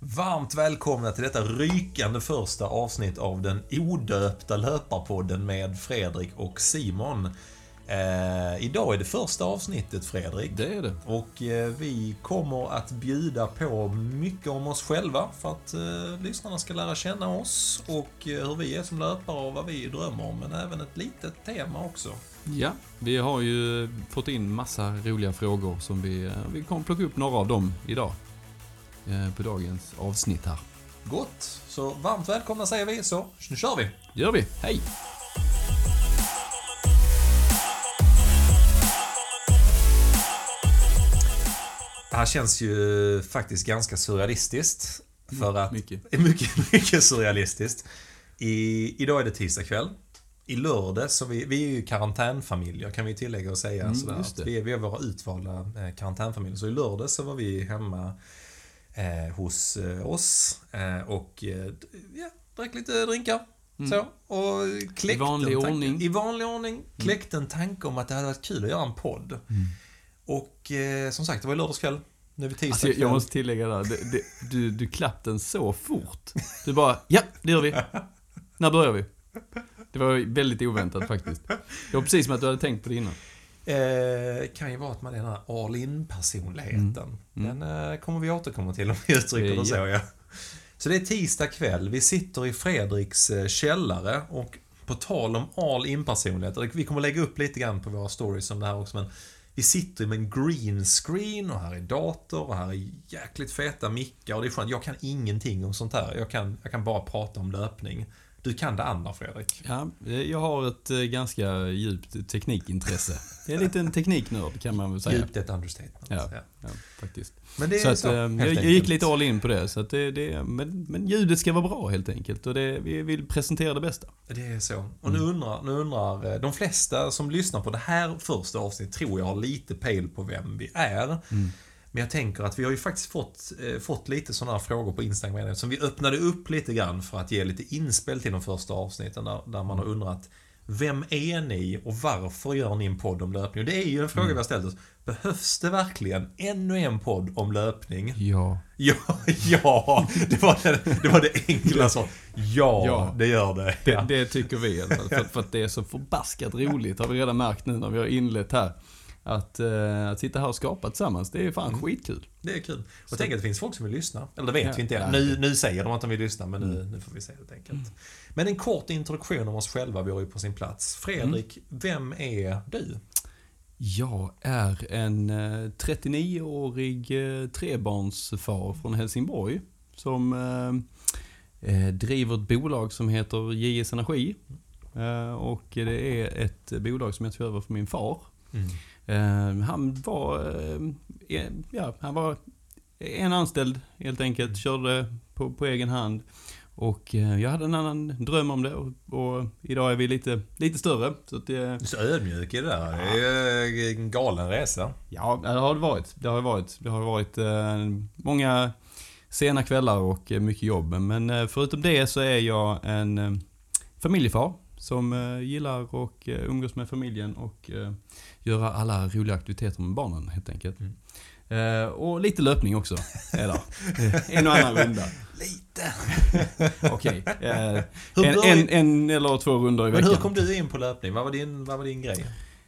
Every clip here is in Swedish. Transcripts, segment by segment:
Varmt välkomna till detta rykande första avsnitt av den odöpta löparpodden med Fredrik och Simon. Eh, idag är det första avsnittet Fredrik. Det är det. Och eh, vi kommer att bjuda på mycket om oss själva för att eh, lyssnarna ska lära känna oss och eh, hur vi är som löpare och vad vi drömmer om. Men även ett litet tema också. Ja, vi har ju fått in massa roliga frågor som vi, eh, vi kommer plocka upp några av dem idag. Eh, På dagens avsnitt här. Gott! Så varmt välkomna säger vi, så nu kör vi! gör vi. Hej! Det här känns ju faktiskt ganska surrealistiskt. För att... Mycket. Mycket, mycket surrealistiskt. I, idag är det tisdag kväll. I lördag, så vi, vi är ju karantänfamiljer kan vi tillägga och säga. Mm, sådär. det. Vi, är, vi är våra utvalda eh, karantänfamiljer. Så i lördag så var vi hemma eh, hos eh, oss eh, och eh, ja, drack lite drinkar. Mm. Så, och I vanlig en tanke, ordning. I vanlig ordning. Kläckte en tanke om att det hade varit kul att göra en podd. Mm. Och eh, som sagt, det var i lördagskväll. Nu är vi tisdag Alltså, jag måste tillägga där, det, det, du, du klappte den så fort. Du bara, ja, det gör vi. När börjar vi? Det var väldigt oväntat faktiskt. Det var precis som att du hade tänkt på det innan. Eh, kan ju vara att man är den här all in-personligheten. Mm. Den eh, kommer vi återkomma till om vi uttrycker det så, ja. ja. Så det är tisdag kväll. Vi sitter i Fredriks eh, källare och på tal om all in-personlighet, vi kommer lägga upp lite grann på våra stories om det här också, men vi sitter med en green screen och här är dator och här är jäkligt feta mickar och det är skönt. Jag kan ingenting om sånt här. Jag kan, jag kan bara prata om löpning. Du kan det andra Fredrik. Ja, jag har ett eh, ganska djupt teknikintresse. Jag är lite en tekniknörd kan man väl säga. Djupt ett understatement. Ja. Ja, faktiskt. Men det är Så att, så, eh, jag, jag gick lite all in på det. Så det, det men, men ljudet ska vara bra helt enkelt. Och det, vi vill presentera det bästa. Det är så. Och nu undrar, nu undrar eh, de flesta som lyssnar på det här första avsnittet tror jag har lite pejl på vem vi är. Men jag tänker att vi har ju faktiskt fått, eh, fått lite sådana frågor på Instagram som vi öppnade upp lite grann för att ge lite inspel till de första avsnitten där, där man har undrat Vem är ni och varför gör ni en podd om löpning? Och det är ju en fråga vi har ställt oss. Behövs det verkligen ännu en podd om löpning? Ja. Ja, ja, det var det, det, var det enkla svaret. Ja, Ja. det gör det. Det, Ja. det tycker vi i alla fall. För, för att det är så förbaskat roligt har vi redan märkt nu när vi har inlett här. Att, eh, att sitta här och skapa tillsammans, det är fan skitkul. Det är kul. Och Så- tänk att det finns folk som vill lyssna. Eller det vet Ja, vi inte än. Nu, nu säger de att de vill lyssna, men nu, nu får vi se helt enkelt. Men en kort introduktion om oss själva vore ju på sin plats. Fredrik, vem är du? Jag är en eh, 39-årig eh, trebarnsfar från Helsingborg. Som eh, eh, driver ett bolag som heter JS Energi. Eh, och det är ett bolag som jag tog över för min far. Eh, han var, eh, ja, han var en anställd helt enkelt, körde på, på egen hand. Och eh, jag hade en annan dröm om det och, och idag är vi lite, lite större. Så att det, så ödmjuk i det där. Det är en galen resa. Ja, det har det varit. Det har varit. Det har varit eh, många sena kvällar och eh, mycket jobb. Men eh, förutom det så är jag en eh, familjefar som eh, gillar att eh, umgås med familjen och eh, göra alla roliga aktiviteter med barnen helt enkelt. Mm. Eh, och lite löpning också. Eh, en och annan runda. Lite. Okej. Eh, en, en, en eller två rundor i Men veckan. hur kom du in på löpning? Vad var din, vad var din grej?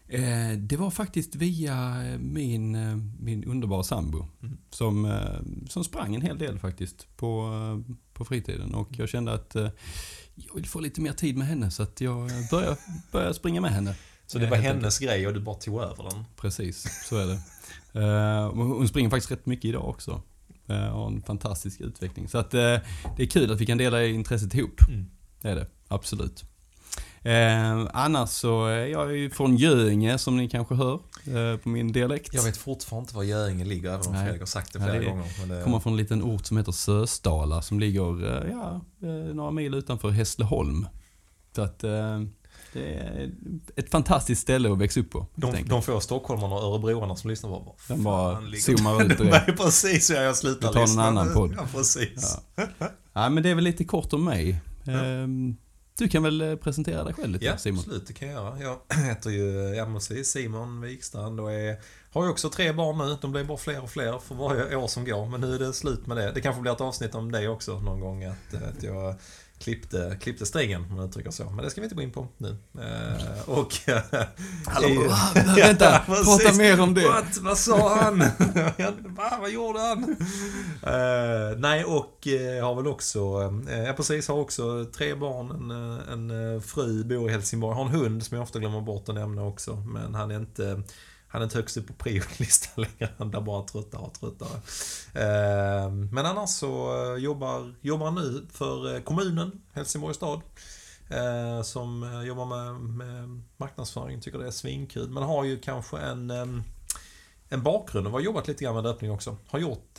Eh, det var faktiskt via eh, min, eh, min underbara sambo. Mm. Som, eh, som sprang en hel del faktiskt på, på fritiden. Och jag kände att jag vill få lite mer tid med henne så att jag började, började springa med henne. Så det var hennes grej och du bara tog över den? Precis, så är det. Och hon springer faktiskt rätt mycket idag också. Eh, har en fantastisk utveckling. Så att eh, det är kul att vi kan dela intresset ihop. Mm. Det är det, absolut. Eh, annars så är jag ju från Göinge som ni kanske hör eh, på min dialekt. Jag vet fortfarande inte var Göinge ligger, även om Nej. Fredrik har sagt det Ja, flera det- gånger. Men det... kommer från en liten ort som heter Sösdala som ligger eh, ja, eh, några mil utanför Hässleholm. Så att eh, det är ett fantastiskt ställe att växa upp på. De, de få stockholmarna och örebroarna som lyssnar bara, vad De bara zoomar ut direkt. Nej, precis, ja, jag slutar Vi tar en lyssna. annan podd. Ja, precis. Ja. ja, men det är väl lite kort om mig. Eh, Du kan väl eh, presentera dig själv lite Ja, Simon? absolut. Det kan jag göra. Jag heter ju, ja precis, Simon Wikstrand och är, har ju också tre barn nu. De blir bara fler och fler för varje år som går. Men nu är det slut med det. Det kanske blir ett avsnitt om det också någon gång. Att, att jag klippte, klippte strängen, om man uttrycker så. Men det ska vi inte gå in på nu. Eh, och... Hallå? Vänta, precis. prata mer om det. What? Vad sa han? Va? Vad gjorde han? Eh, nej, och eh, har väl också, eh, ja precis, har också tre barn, en, eh, en eh, fru, bor i Helsingborg, har en hund som jag ofta glömmer bort att nämna också. Men han är inte, han är inte högst upp på priolistan längre, han blir bara tröttare och tröttare. Eh, men annars så eh, jobbar, jobbar han nu för eh, kommunen, Helsingborgs stad. Eh, som jobbar med, med marknadsföring, tycker det är svinkul. Men har ju kanske en, en bakgrund och har jobbat lite grann med löpning också. Har gjort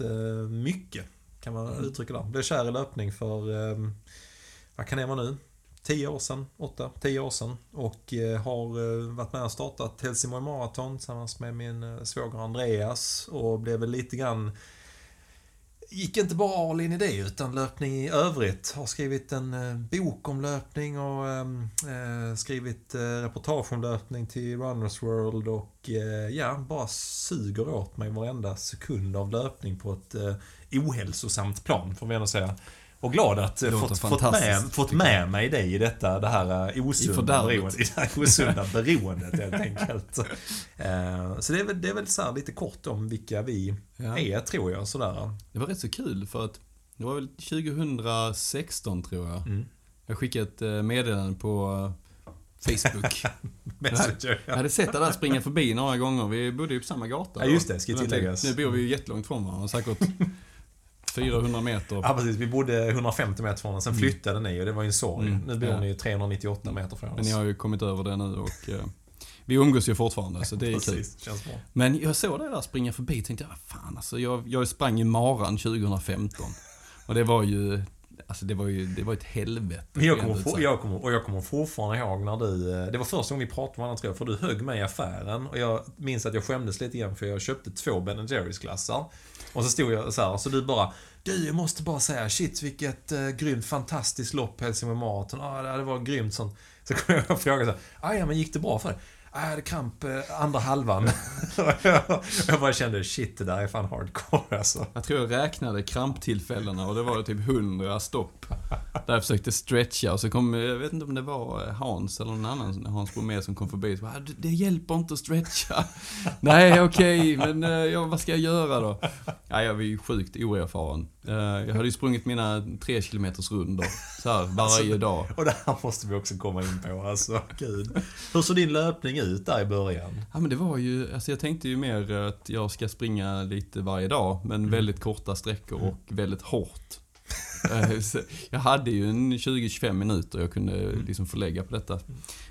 mycket, kan man Mm. uttrycka det. Blev kär i löpning för, vad kan det vara nu? 10 år sedan, 8, 10 år sedan. Och eh, har eh, varit med och startat Helsingborg Marathon tillsammans med min eh, svåger Andreas. Och blev väl lite grann Gick inte bara all in i det utan löpning i övrigt. Har skrivit en bok om löpning och ehm, eh, skrivit eh, reportage om löpning till Runners World och eh, ja, bara suger åt mig varenda sekund av löpning på ett eh, ohälsosamt plan, får vi ändå säga. Och glad att Låter fått, fått, med, fått med mig dig i detta, det här eh, osunda beroendet. I det här osunda beroendet helt enkelt. Eh, Så det är väl, det är väl så lite kort om vilka vi Ja. är, tror jag. Sådär. Det var rätt så kul för att det var väl 2016 tror jag. Mm. Jag skickade ett eh, meddelande på Facebook. Messenger. Jag hade sett det där springa förbi några gånger. Vi bodde ju på samma gata. Ja, just det, ska tilläggas. Nu bor vi ju jättelångt från varandra. Säkert 400 meter. Ja precis, vi bodde 150 meter från oss, sen flyttade ni och det var ju en sorg. Mm, Nu bor ja. ni 398 meter från oss. Men ni har ju kommit över det nu och eh, vi umgås ju fortfarande så det är kul. Precis, känns bra. Men jag såg dig där springa förbi och tänkte, vad fan alltså. Jag, jag sprang i maran 2015. Och det var ju, alltså det var ju, det var ett helvete. Men jag kommer, for, jag kommer, och jag kommer fortfarande ihåg när du... eh, Det var första gången vi pratade med varandra tror jag, för du högg mig i affären. Och jag minns att jag skämdes lite grann för jag köpte två Ben Jerrys glassar. Och så stod jag så här, så du bara... Du, jag måste bara säga, shit vilket eh, grymt, fantastiskt lopp Helsingborg Marathon. Ah, det det var grymt sånt. Så kom jag och frågade så här, ah, ja men gick det bra för dig? Ah, jag hade kramp eh, andra halvan. Jag, bara kände, shit det där är fan hardcore alltså. Jag tror jag räknade kramptillfällena och det var typ 100 stopp. Där jag försökte stretcha och så kom, jag vet inte om det var eh, Hans eller någon annan Hans Bromé som kom förbi och så bara, ah, det- hjälper inte att stretcha. Nej, okej, men eh, ja, vad ska jag göra då? Ja, jag var ju sjukt oerfaren. Eh, Jag hade ju sprungit mina tre kilometers rundor så här varje dag. Och det här måste vi också komma in på, alltså gud. Hur såg din löpning ut där i början? Ja men det var ju, alltså jag tänkte ju mer att jag ska springa lite varje dag, men väldigt korta sträckor och väldigt hårt. Eh, jag hade ju en 20-25 minuter jag kunde liksom förlägga på detta.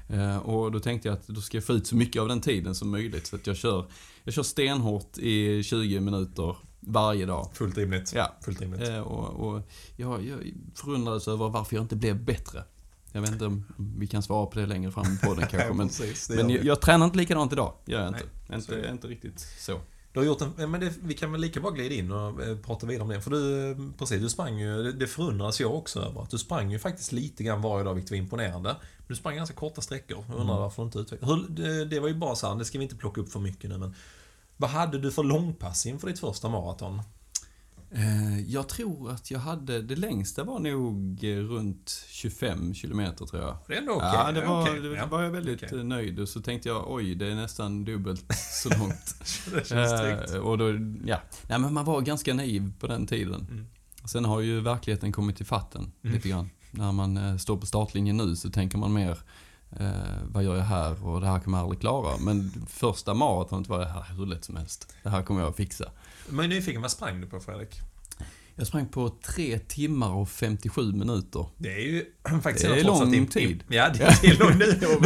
Eh, Och då tänkte jag att då ska jag få ut så mycket av den tiden som möjligt. Så att jag kör, jag kör stenhårt i 20 minuter varje dag. Fullt rimligt. Ja. Fullt rimligt. Eh, Och, och jag, jag förundrades över varför jag inte blev bättre. Jag vet inte om vi kan svara på det längre fram i podden kanske. Men, precis, men jag, jag tränar inte likadant idag. Gör jag inte. Nej, inte, det. inte riktigt så. Du har gjort en, men det, vi kan väl lika bra glida in och eh, prata vidare om det. För du, eh, precis, du sprang ju, det, förundras jag också över. Att du sprang ju faktiskt lite grann varje dag, vilket var imponerande. Men du sprang ganska korta sträckor. Jag undrar Mm. varför du inte utvecklade. Det var ju bara så här, det ska vi inte plocka upp för mycket nu men. Vad hade du för långpass inför ditt första maraton? Eh, Jag tror att jag hade, det längsta var nog eh, runt 25 kilometer tror jag. Det är ändå okej. Ja, det var, okej. det var jag väldigt okej. eh, nöjd och så tänkte jag oj, det är nästan dubbelt så långt. Det känns tryggt. Och då, ja. Nej men man var ganska naiv på den tiden. Mm. Sen har ju verkligheten kommit i fatten Mm. lite grann. När man står på startlinjen nu så tänker man mer eh, vad gör jag här och det här kommer jag aldrig klara. Men första maratonet var det här hur lätt som helst. Det här kommer jag att fixa. Men nyfiken, vad sprang du på Fredrik? Jag sprang på 3 timmar och 57 minuter. Det är ju faktiskt Det är lång det tid. Ja, det är, det är lång,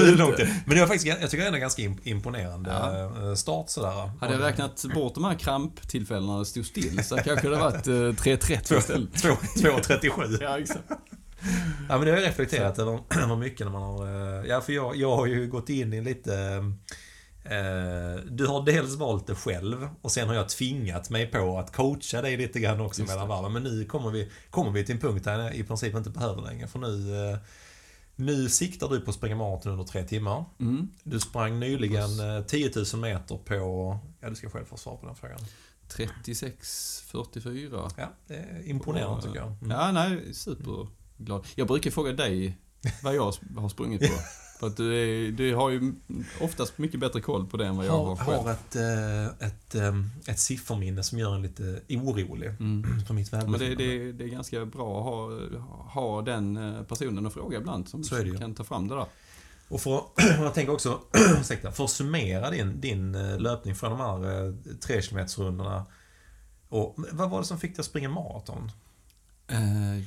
är det lång tid. Men det var faktiskt, jag tycker ändå ganska im- imponerande Ja. eh, start sådär. Hade jag räknat bort de här kramptillfällena när det stod still så kanske det varit eh, 3.30 istället. 2.37. Ja, exakt. Ja, men det har jag reflekterat över, över mycket när man har... eh, Ja, för jag, jag har ju gått in i lite... Eh, du har dels valt det själv och sen har jag tvingat mig på att coacha dig lite grann också Just mellan varven. Men nu kommer vi, kommer vi till en punkt där jag i princip inte behöver längre. För nu... Eh, Nu siktar du på att springa maraton under tre timmar. Mm. Du sprang nyligen eh, 10 000 meter på... Ja, du ska själv få svar på den frågan. 36.44. Ja, det är imponerande tycker jag. Mm. Ja, nej, superglad. Jag brukar fråga dig vad jag har sprungit på. För att du, är, du har ju oftast mycket bättre koll på det än vad jag har har, själv. har ett, eh, ett, eh, ett sifferminne som gör en lite orolig Mm. för mitt Men det, det, det är ganska bra att ha, ha den eh, personen att fråga ibland som ju. kan ta fram det där. Och för att, jag tänker också, ursäkta, för att summera din, din eh, löpning från de här eh, tre kilometersrundorna. Och vad var det som fick dig att springa maraton? Eh,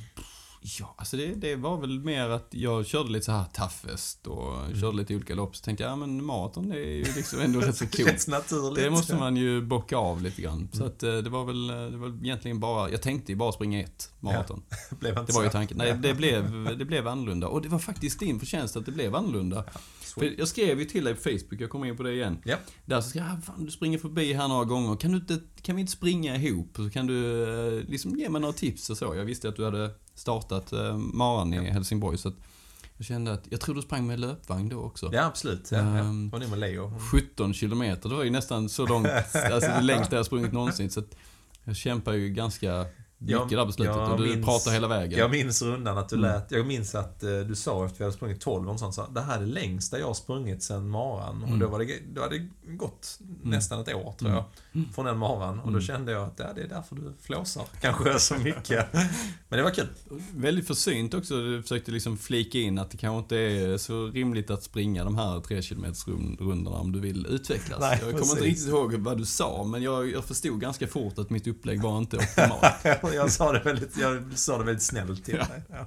ja, alltså det, det var väl mer att jag körde lite så här toughest och Mm. körde lite olika lopp. Så tänkte jag, ja men maraton det är ju liksom ändå rätt så coolt. Naturligt. Det måste man ju bocka av lite grann. Så Mm. att eh, det var väl, eh, det var egentligen bara, jag tänkte ju bara springa ett maraton. Blev inte Det var ju så. tanken. Nej, det blev, det blev annorlunda. Och det var faktiskt din förtjänst att det blev annorlunda. Så. För jag skrev ju till dig på Facebook, jag kommer in på det igen. Ja. Där så skrev jag, "Ah, fan du springer förbi här några gånger, kan, du inte, kan vi inte springa ihop? Så kan du eh, liksom ge mig några tips och så. Jag visste att du hade startat eh, maran i Helsingborg så jag kände att, jag tror du sprang med löpvagn då också. Ja, absolut. Ja, ja. Var ni med Leo? 17 kilometer, det var ju nästan så långt, alltså det längsta jag sprungit någonsin. Så jag kämpar ju ganska mycket Jag- där på slutet jag och du minns- pratar hela vägen. Jag minns rundan att du Mm. lät, jag minns att eh, du sa efter vi hade sprungit 12 och sånt, så, det här är längsta jag har sprungit sen maran. Och Mm. då, var det, då hade det gått nästan ett år tror jag, Mm. från den maran. Och då Mm. kände jag att ja, det är därför du flåsar kanske så mycket. Men det var kul. Väldigt försynt också, du försökte liksom flika in att det kanske inte är så rimligt att springa de här 3 km rundorna om du vill utvecklas. Nej, jag kommer precis. inte riktigt ihåg vad du sa, men jag, jag förstod ganska fort att mitt upplägg var inte optimalt. jag, sa det väldigt, jag sa det väldigt snällt till dig. Ja.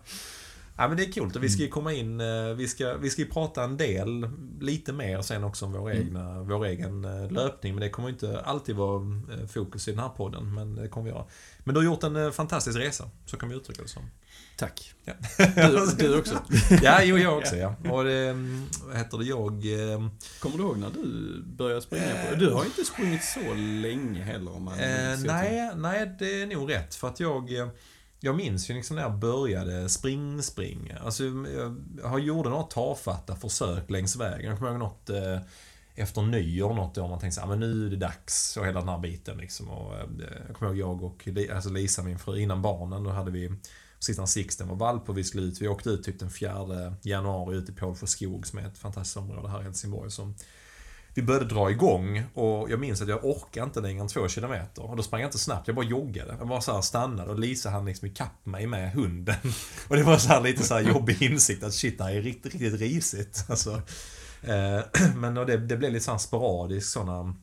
Ja men det är coolt och vi ska ju komma in, eh, vi ska, vi ska ju prata en del, lite mer sen också om vår, Mm. egna, vår egen eh, löpning. Men det kommer inte alltid vara eh, fokus i den här podden, men det kommer vi göra. Men du har gjort en fantastisk resa, så kan vi uttrycka det som. Tack. Ja. Du, du också. Ja, jo jag också ja. Och det, mm, vad heter det, jag... eh, Kommer du ihåg när du började springa? På? Du har ju inte sprungit så länge heller om man Eh, till- nej, nej, det är nog rätt. För att jag... eh, Jag minns ju liksom när jag började spring, spring. Alltså, jag har gjorde några tafatta försök längs vägen. Jag kommer ihåg något eh, efter nyår, något år man tänkte så här, men nu är det dags. Och hela den här biten liksom. Och, eh, jag kommer ihåg jag och alltså Lisa, min fru, innan barnen, då hade vi Sistan Sixten var valp och vi skulle ut. Vi åkte ut typ den 4 januari ut i Pålsjö skog som är ett fantastiskt område här i Helsingborg. Som vi började dra igång och jag minns att jag orkade inte längre än två kilometer. Och då sprang jag inte snabbt, jag bara joggade. Jag bara så här stannade och Lisa hann liksom ikapp mig med hunden. Och det var så här lite så här jobbig insikt att shit, det här är riktigt, riktigt risigt. Alltså, eh, men det, det blev lite så här sporadiskt sådana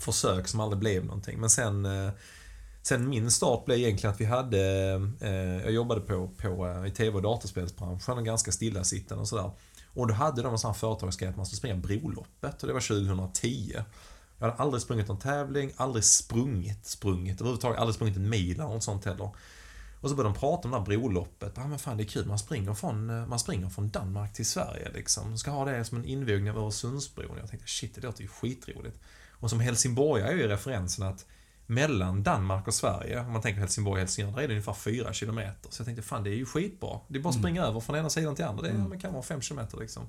försök som aldrig blev någonting. Men sen eh, Sen min start blev egentligen att vi hade, eh, jag jobbade på, på, eh, i tv och dataspelsbranschen ganska stillasittande och sådär. Och då hade de en sån här företagsgrej att man skulle springa Broloppet och det var 2010. Jag hade aldrig sprungit någon tävling, aldrig sprungit, sprungit, överhuvudtaget aldrig sprungit en mil eller något sånt heller. Och så började de prata om det här broloppet. Ja men fan det är kul, man springer från, eh, man springer från Danmark till Sverige liksom. Ska ha det som en invigning av Öresundsbron. Jag tänkte shit, det låter ju skitroligt. Och som helsingborgare är ju referensen att mellan Danmark och Sverige, om man tänker Helsingborg och Helsingör, där är det ungefär 4 kilometer. Så jag tänkte, fan det är ju skitbra. Det är bara att springa över från ena sidan till andra. Det är, Mm. kan vara 5 kilometer liksom.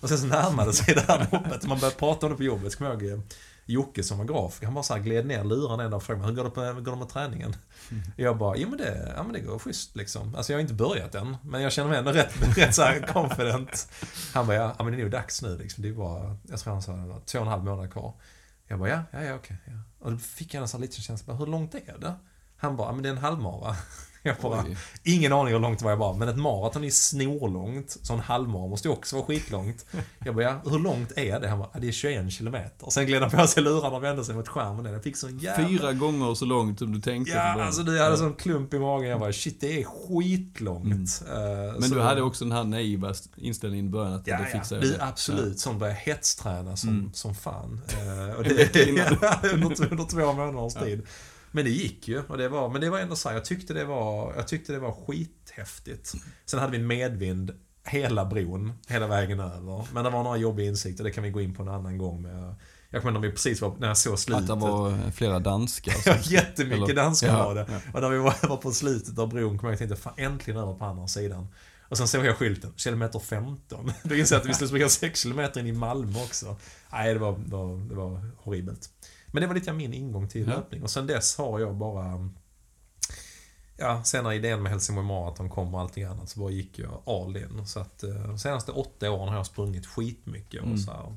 Och sen så närmade sig det här loppet. Man började prata om det på jobbet. Så kommer jag ihåg eh, Jocke som var grafiker, han bara så här gled ner luren en dag och frågade mig, hur går det, på, går det med träningen? Jag bara, jo men det, ja, men det går schysst liksom. Alltså jag har inte börjat än, men jag känner mig ändå rätt, rätt så här confident. Han bara, ja, men det är nog dags nu liksom. Det är bara, jag tror han sa två och en halv månad kvar. Jag bara, ja, ja, ja okej. Ja. Och då fick jag en sån här liten känsla, hur långt är det? Han bara, men det är en halvmara. Jag bara, Oj. ingen aning hur långt det var jag bara, men ett maraton är snorlångt, så en halvmara måste ju också vara skitlångt. Jag bara, ja, hur långt är det? Han bara, ja, det är 21 kilometer. Sen gled han på sig lurarna och vände sig mot skärmen. Jag fick sån jävla... Fyra gånger så långt som du tänkte Ja, alltså du, hade sån klump i magen. Jag bara, shit det är skitlångt. Mm. Men så- du hade också den här naiva inställningen i början att Ja, det ja. fixar jag det. absolut. Sånt började jag hetsträna som, Mm. som fan. Eh, och det, under, under två månaders tid. Men det gick ju. Och det var, men det var ändå så här, jag tyckte det var, jag tyckte det var skithäftigt. Sen hade vi medvind hela bron, hela vägen över. Men det var några jobbiga insikter, det kan vi gå in på en annan gång. Med, jag kommer ihåg när vi precis var, när jag såg Att slutet. det var flera danskar. Ja, jättemycket Eller- danskar Ja, var det. ja. Och när vi var, på slutet av bron kom jag och tänkte, fan äntligen över på andra sidan. Och sen såg jag skylten, kilometer 15. Då insåg jag att vi skulle springa 6 kilometer in i Malmö också. Nej, det var, det var, det var horribelt. Men det var lite grann min ingång till Ja. löpning. Och sen dess har jag bara... Ja, sen när idén med Helsingborg Marathon kom och allting annat så bara gick jag all in. Så att eh, de senaste åtta åren har jag sprungit skitmycket. Och Mm. så här,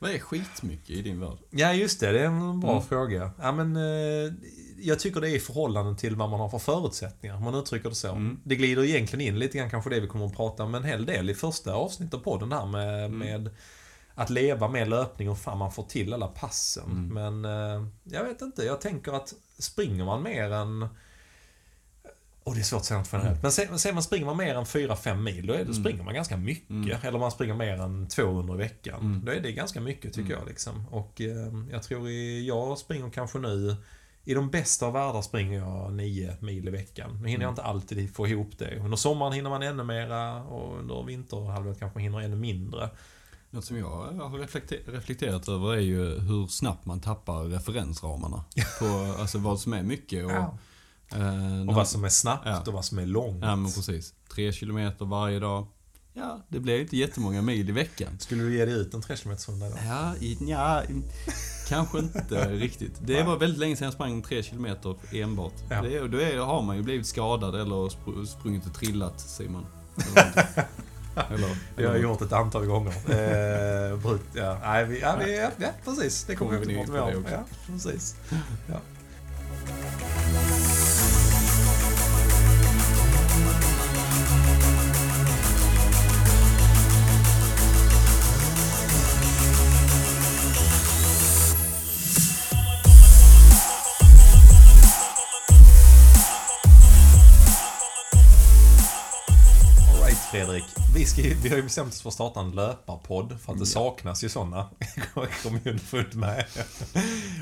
Vad är skitmycket i din värld? Ja, just det. Det är en bra Mm. fråga. Ja, men, eh, jag tycker det är i förhållande till vad man har för förutsättningar, om man uttrycker det så. Mm. Det glider egentligen in lite grann kanske det vi kommer att prata om en hel del i första avsnittet av podden här med, Mm. med att leva med löpning och fan man får till alla passen. Mm. Men eh, jag vet inte, jag tänker att springer man mer än och det är svårt att säga något generellt. Men säg, säg man springer man mer än 4-5 mil, då, är då Mm. springer man ganska mycket. Mm. Eller man springer mer än 200 i veckan. Mm. Då är det ganska mycket tycker Mm. jag. Liksom. Och eh, jag tror i, jag springer kanske nu, i de bästa av världar springer jag 9 mil i veckan. Nu hinner jag Mm. inte alltid få ihop det. Under sommaren hinner man ännu mera och under vinterhalvåret kanske man hinner ännu mindre. Något som jag har reflekter- reflekterat över är ju hur snabbt man tappar referensramarna. På alltså vad som är mycket och... Ja. eh, Och vad som är snabbt Ja. och vad som är långt. Ja men precis. Tre kilometer varje dag. Ja, det blir ju inte jättemånga mil i veckan. Skulle du ge dig ut en 3 km runda idag? Ja, i, ja kanske inte riktigt. Det var väldigt länge sedan jag sprang tre kilometer enbart. Ja. Det, är- då är, har man ju blivit skadad eller spr- sprungit och trillat, Simon. Eller, Det har jag gjort ett antal gånger. Eh, brut, ja. Nej, vi, ja, vi, ja, ja, precis. Det kommer Kommer vi inte om. också. Ja, precis. Ja. Fredrik. Vi, ska, vi har ju bestämt oss för att starta en löparpodd för att det Ja. saknas ju sådana. Kom ju underfund med.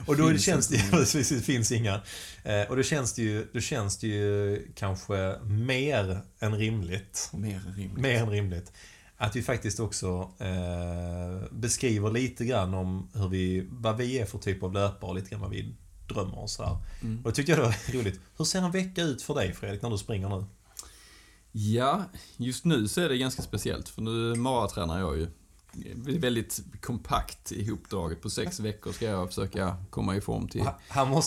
Och då det Finns känns det ju, det finns inga. Eh, Och då känns det ju, då känns det ju kanske mer än rimligt. Mer än rimligt. Mer än rimligt. Att vi faktiskt också eh, beskriver lite grann om hur vi, vad vi är för typ av löpare och lite grann vad vi drömmer och sådär. Mm. Och då tyckte jag det var roligt. Hur ser en vecka ut för dig Fredrik, när du springer nu? Ja, just nu så är det ganska speciellt för nu maratränar jag ju. Väldigt kompakt ihopdraget. På sex veckor ska jag försöka komma i form till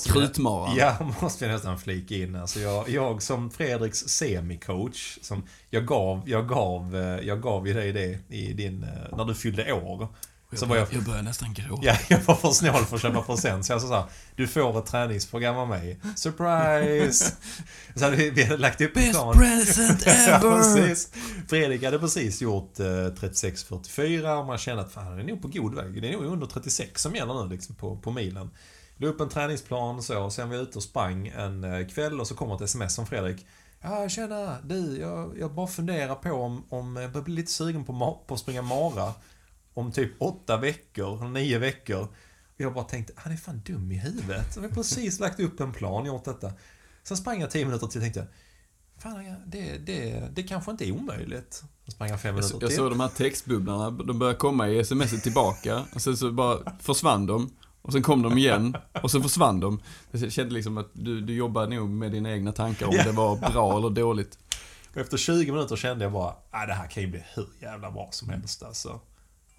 krutmaran. Ja, måste vi nästan flika in. Alltså jag, jag som Fredriks semicoach, som jag gav, jag gav, eh, jag gav ju dig det i din, eh, när du fyllde år. Så var jag, jag börjar nästan gråta. ja, jag var för snål för att köpa present. Så jag sa så här, du får ett träningsprogram av mig. Surprise! Så hade vi, vi hade lagt upp Best plan. present Ja, ever! precis. Fredrik hade precis gjort eh, 36.44 och man kände att fan, han är nog på god väg. Det är nog under 36 som gäller nu liksom, på, på milen. La upp en träningsplan så, och sen var jag ute och sprang en eh, kväll och så kommer ett sms från Fredrik. Ja, tjena, du, jag, jag bara funderar på om, om jag börjar bli lite sugen på, på att springa mara om typ åtta veckor, nio veckor. Och jag bara tänkte, han är fan dum i huvudet. Jag har precis lagt upp en plan, gjort detta. Sen sprang jag tio minuter till och tänkte, fan, det, det, det kanske inte är omöjligt. Sen sprang jag fem minuter så- jag till. såg de här textbubblarna, de började komma i smset tillbaka. Och sen så bara försvann de. Och sen kom de igen. Och så försvann de. Jag kände liksom att du, du jobbar nog med dina egna tankar om Ja. det var bra eller dåligt. Och efter 20 minuter kände jag bara, ah, det här kan ju bli hur jävla bra som helst alltså.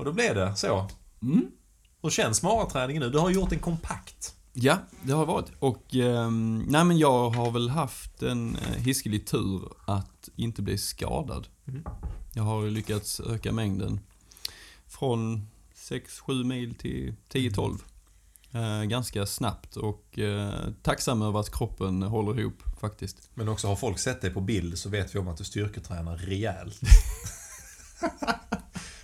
Och då blev det så. Mm. Hur känns maraträningen nu? Du har gjort en kompakt. Ja, det har varit. Och, ehm, nej men jag har väl haft en eh, hiskelig tur att inte bli skadad. Mm. Jag har lyckats öka mängden från 6-7 mil till 10-12. Eh, ganska snabbt och eh, tacksam över att kroppen håller ihop faktiskt. Men också har folk sett dig på bild så vet vi om att du styrketränar rejält.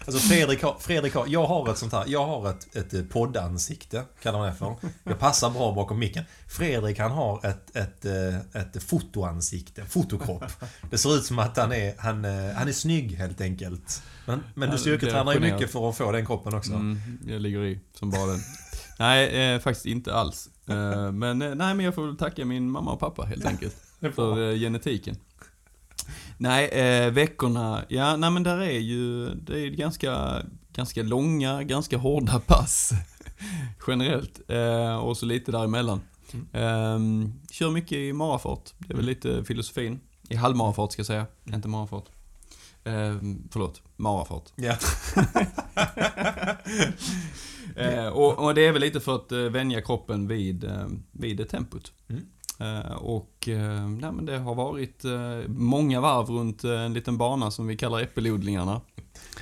Alltså Fredrik har, Fredrik har, jag har ett sånt här, jag har ett, ett eh, poddansikte, kallar man det för. Jag passar bra bakom micken. Fredrik han har ett, ett, eh, ett fotoansikte, fotokropp. Det ser ut som att han är, han, eh, han är snygg helt enkelt. Men, men du styrketränar ju mycket för att få den kroppen också. Mm, jag ligger i som bara den. Nej, eh, faktiskt inte alls. Eh, men, eh, nej, men jag får väl tacka min mamma och pappa helt enkelt. För genetiken. Nej, eh, veckorna, ja, nej men där är ju, det är ganska, ganska långa, ganska hårda pass. Generellt. Eh, och så lite däremellan. Eh, kör mycket i marafart. Det är väl lite filosofin. I halvmarafart ska jag säga, inte marafart. Eh, förlåt, marafart. Ja. Eh, och, och det är väl lite för att eh, vänja kroppen vid, eh, vid det tempot. Mm. Eh, och eh, nej, men det har varit eh, många varv runt en liten bana som vi kallar äppelodlingarna.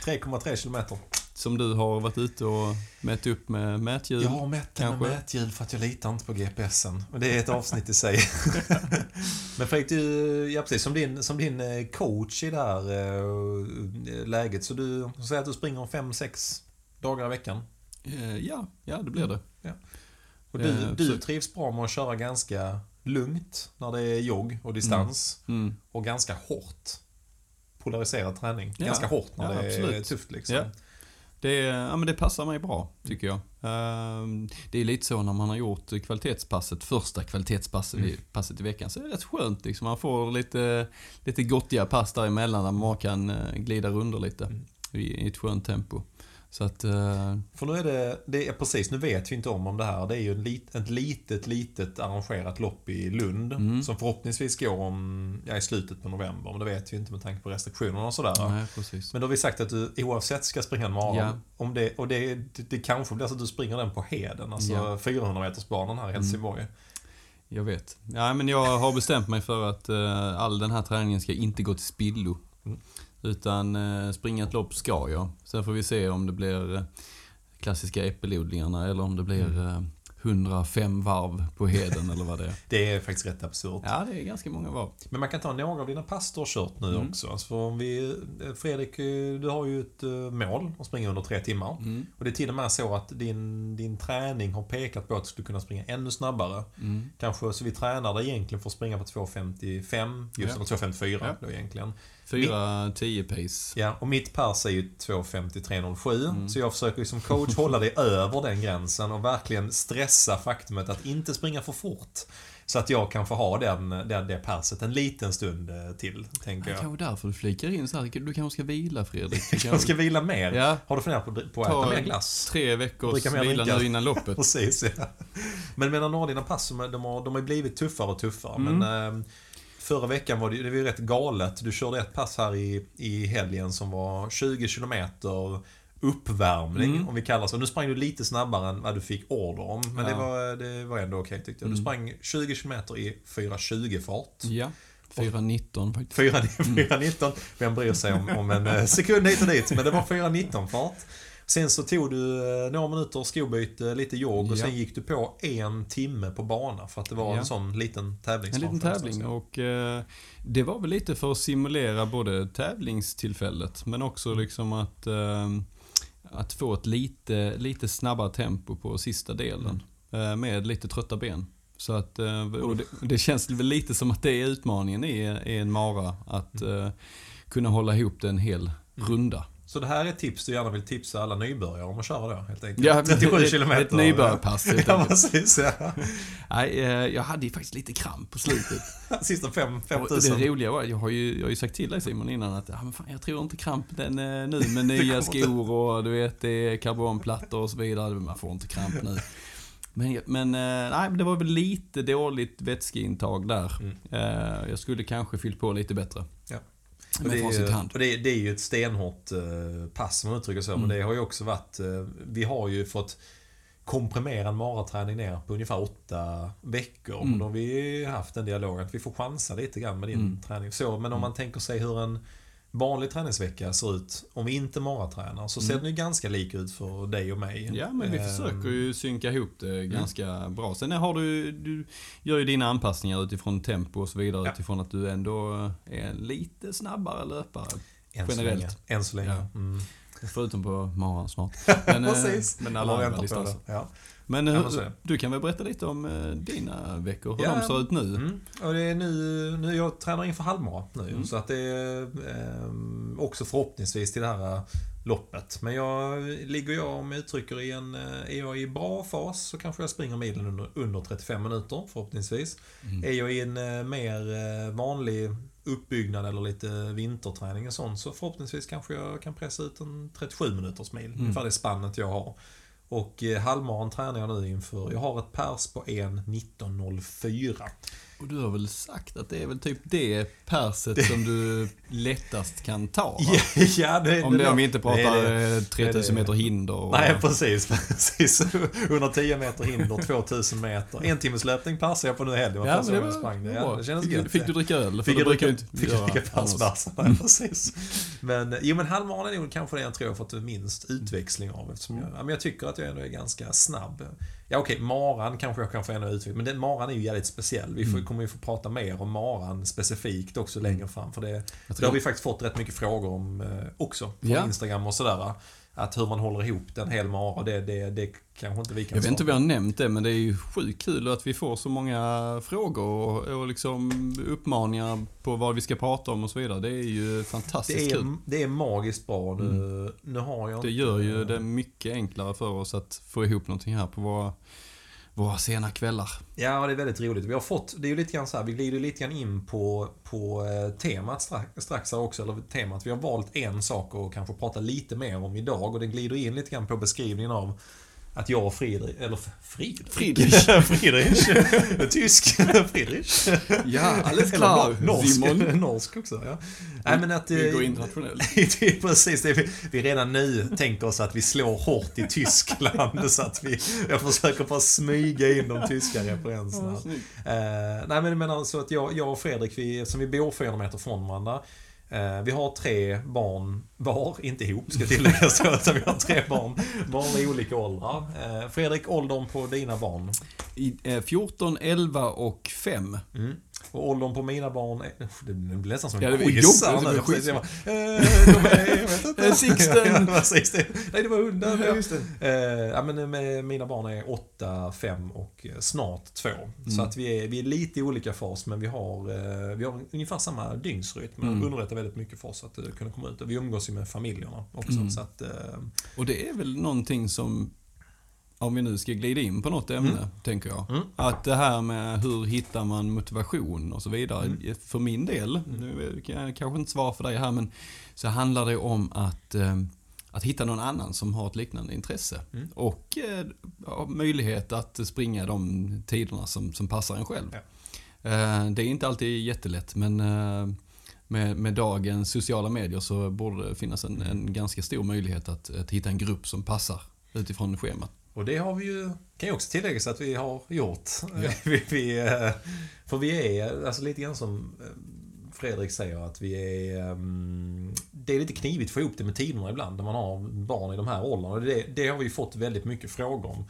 3,3 kilometer. Som du har varit ute och mätt upp med mäthjul. Jag har mätt den med mäthjul för att jag litar inte på GPSen. Och det är ett avsnitt i sig. Men Fredrik, du, ja precis, som din, som din coach i det här läget, så du säger att du springer 5-6 dagar i veckan. Ja, ja, det blir det. Och du, du trivs bra med att köra ganska lugnt när det är jogg och distans. Mm. Och ganska hårt polariserad träning. Ja. Ganska hårt när Ja, det är absolut. tufft liksom. Ja. Det, ja, men det passar mig bra, tycker jag. Ehm, Det är lite så när man har gjort kvalitetspasset, första kvalitetspasset Mm. passet i veckan, så är det rätt skönt liksom. Man får lite, lite gottiga pass däremellan där man kan eh, glida runder lite Mm. i, i ett skönt tempo. Så att, eh, För nu är det, det är precis, nu vet vi inte om om det här. Det är ju en lit, ett litet, litet arrangerat lopp i Lund. Mm. Som förhoppningsvis går om, ja, i slutet på november. Men det vet vi inte med tanke på restriktionerna och sådär. nej precis. Men då har vi sagt att du oavsett ska springa en mara. Ja. Om det, och det, det, det kanske blir så att du springer den på Heden. Alltså Ja. 400 metersbanan här i Helsingborg. Jag vet. Ja, men jag har bestämt mig för att eh, all den här träningen ska inte gå till spillo. Mm. Utan eh, springa ett lopp ska jag. Sen får vi se om det blir eh, klassiska äppelodlingarna eller om det blir Mm. eh, 105 varv på heden eller vad det är. Det är faktiskt rätt absurt. Ja, det är ganska många varv. Men man kan ta några av dina pass du har kört nu Mm. också. Alltså om vi, Fredrik, du har ju ett mål att springa under tre timmar. Mm. Och det är till och med så att din, din träning har pekat på att du skulle kunna springa ännu snabbare. Mm. Kanske så vi tränar dig egentligen för att springa på 2.55, just Ja. eller 2.54 Ja. då egentligen. 4-10 pace. Ja, och mitt pers är ju 2.53.07. Mm. Så jag försöker ju som coach hålla dig över den gränsen och verkligen stressa faktumet att inte springa för fort. Så att jag kan få ha den, den, det perset en liten stund eh, till, tänker Det jag. kanske därför du flikar in så här. Du kanske ska vila Fredrik. Du Jag kanske- ska vila mer. Ja, Har du funderat på, på att Ta äta mer glass? tre veckors vila nu innan loppet. Precis, ja. Men menar några av dina pass, de har, de har, har blivit tuffare och tuffare. Mm. Men eh, förra veckan var det, det var ju rätt galet. Du körde ett pass här i, i helgen som var 20 kilometer uppvärmning, Mm. om vi kallar så. Nu sprang du lite snabbare än vad du fick order om. Men det, Ja. var, det var ändå okej tyckte jag. Du Mm. sprang 20 kilometer i 4.20 fart. Ja, 4.19 faktiskt. 4.19. Vem bryr sig om, om en eh, sekund hit och dit. Men det var 4.19 fart. Sen så tog du eh, några minuter skobyte, lite jogg och Ja. sen gick du på en timme på bana för att det var Ja. en sån liten En tävlingsbana. liten tävling och eh, det var väl lite för att simulera både tävlingstillfället men också liksom att, eh, att få ett lite, lite snabbare tempo på sista delen eh, med lite trötta ben. Så att, eh, och det, det känns väl lite som att det är utmaningen i, i en mara, att eh, kunna hålla ihop det en hel runda. Så det här är ett tips du gärna vill tipsa alla nybörjare om att köra då, helt enkelt. Ja, 37 ett- kilometer. ett nybörjarpass, helt Ja, precis. Ja. Nej, eh, jag hade ju faktiskt lite kramp på slutet. Sista fem, fem Och tusen. det roliga var, jag har ju, jag har ju sagt till dig Simon innan att ja, men fan, jag tror inte krampen eh, nu med nya skor och du vet det är karbonplattor och så vidare. Man får inte kramp nu. Men, men eh, nej, men det var väl lite dåligt vätskeintag där. Mm. Jag skulle kanske fyllt på lite bättre. Ja. Och Med det, är, facit i hand. och det, det är ju ett stenhårt eh, pass om man uttrycker så. Mm. Men det har ju också varit... eh, Vi har ju fått komprimera en maraträning ner på ungefär åtta veckor. Mm. Och då har vi haft en dialog att vi får chansa lite grann med din Mm. träning. Så, men om man tänker sig hur en vanlig träningsvecka ser ut om vi inte maratränar så ser Mm. den ju ganska lik ut för dig och mig. Ja, men vi Ehm, försöker ju synka ihop det Mm. ganska bra. Sen har du, du gör ju dina anpassningar utifrån tempo och så vidare Ja. utifrån att du ändå är en lite snabbare löpare. Än så generellt. länge. Än så länge. Ja. Mm. Förutom på maran snart. Men, eh, Precis. men Alla andra distanser. Ja. Men, hur, det. du kan väl berätta lite om eh, dina veckor, hur Ja. de ser ut nu? Mm. Och det är nu, nu jag tränar inför halvmara nu. Mm. Så att det är eh, också förhoppningsvis till det här eh, loppet. Men jag ligger jag, om jag uttrycker i en, eh, är jag i bra fas så kanske jag springer milen under, under 35 minuter förhoppningsvis. Mm. Är jag i en eh, mer eh, vanlig uppbyggnad eller lite vinterträning och sånt så förhoppningsvis kanske jag kan pressa ut en 37 minuters mil. Mm. Ungefär det spannet jag har. Och eh, halvmaran tränar jag nu inför, jag har ett pers på 1.19.04. Och du har väl sagt att det är väl typ det perset som du lättast kan ta? Ja, det, Om, det, om vi inte det pratar eh, 3000 meter hinder. Och, Nej, precis. precis. 110 meter hinder, 2000 meter. En timmes löpning passade jag på nu i helgen. Ja, men det jag var sprang det. Ja, det kändes gött. fick du dricka öl? Fick det jag dricka, fick jag dricka passbärs. Nej, precis. Men, jo men halvmaran är nog kanske det jag tror jag fått minst utväxling av eftersom jag, ja, men jag tycker att jag ändå är ganska snabb. Ja okej, maran kanske jag kan få ännu utveckling, men den maran är ju jävligt speciell. Vi får, Mm. kommer ju få prata mer om maran specifikt också längre fram. För det, det har vi faktiskt fått rätt mycket frågor om eh, också. Från Ja. Instagram och sådär. Att hur man håller ihop den hel mara, det, det, det kanske inte vi kan Jag vet inte om vi har nämnt det, men det är ju sjukt kul att vi får så många frågor och, och liksom uppmaningar på vad vi ska prata om och så vidare. Det är ju fantastiskt det kul. är, det är magiskt bra. Nu, nu har jag Det inte- gör ju det mycket enklare för oss att få ihop någonting här på våra, våra sena kvällar. Ja, det är väldigt roligt. Vi har fått, det är ju lite grann så här, vi glider lite grann in på, på eh, temat strax, strax här också, eller temat. Vi har valt en sak och kanske prata lite mer om idag och det glider in lite grann på beskrivningen av att jag och Friedrich, eller Friedrich? Friedrich. Friedrich. Tysk. Friedrich. Ja, alldeles klar, nor- norsk, Simon. norsk också, ja. Nej, men att... Vi eh, går internationellt. det är precis det. Vi, vi redan nu tänker oss att vi slår hårt i Tyskland så att vi, jag försöker bara smyga in de tyska referenserna. Eh, nej men jag menar så att jag, jag och Fredrik, vi, eftersom vi bor 400 meter från varandra. Eh, vi har tre barn var, inte ihop ska tilläggas utan vi har tre barn, barn i olika åldrar. Eh, Fredrik, åldern på dina barn? I, eh, 14, 11 och 5. Mm. Och åldern på mina barn är... Det blir nästan som Ja, en det blir quiz. här det blir quiz. jag bara, eh, de. Eh, Sixten. Ja, det. Nej, det var hunden. Ja, Ja, just Eh, ja, men med, mina barn är 8, 5 och eh, snart 2. Så Mm. att vi är, vi är lite i olika fas, men vi har, eh, vi har ungefär samma dygnsrytm. Mm. underlättar väldigt mycket för oss att eh, kunna komma ut. Och vi umgås ju med familjerna också. Mm. Så att, eh, Och det är väl någonting som, om vi nu ska glida in på något ämne, tänker jag. Mm. Att det här med hur hittar man motivation och så vidare. Mm. För min del, nu kan jag kanske inte svara för dig här, men så handlar det om att, eh, att hitta någon annan som har ett liknande intresse. Mm. Och eh, ha möjlighet att springa de tiderna som, som passar en själv. Ja. Eh, det är inte alltid jättelätt, men eh, med, med dagens sociala medier så borde det finnas en, en ganska stor möjlighet att, att hitta en grupp som passar utifrån schemat. Och det har vi ju, kan ju också tilläggas att vi har gjort. Ja. vi, vi, eh, för vi är, alltså lite grann som eh, Fredrik säger, att vi är... ehm, Det är lite knivigt att få ihop det med tiderna ibland, när man har barn i de här åldrarna. Det, det har vi fått väldigt mycket frågor om.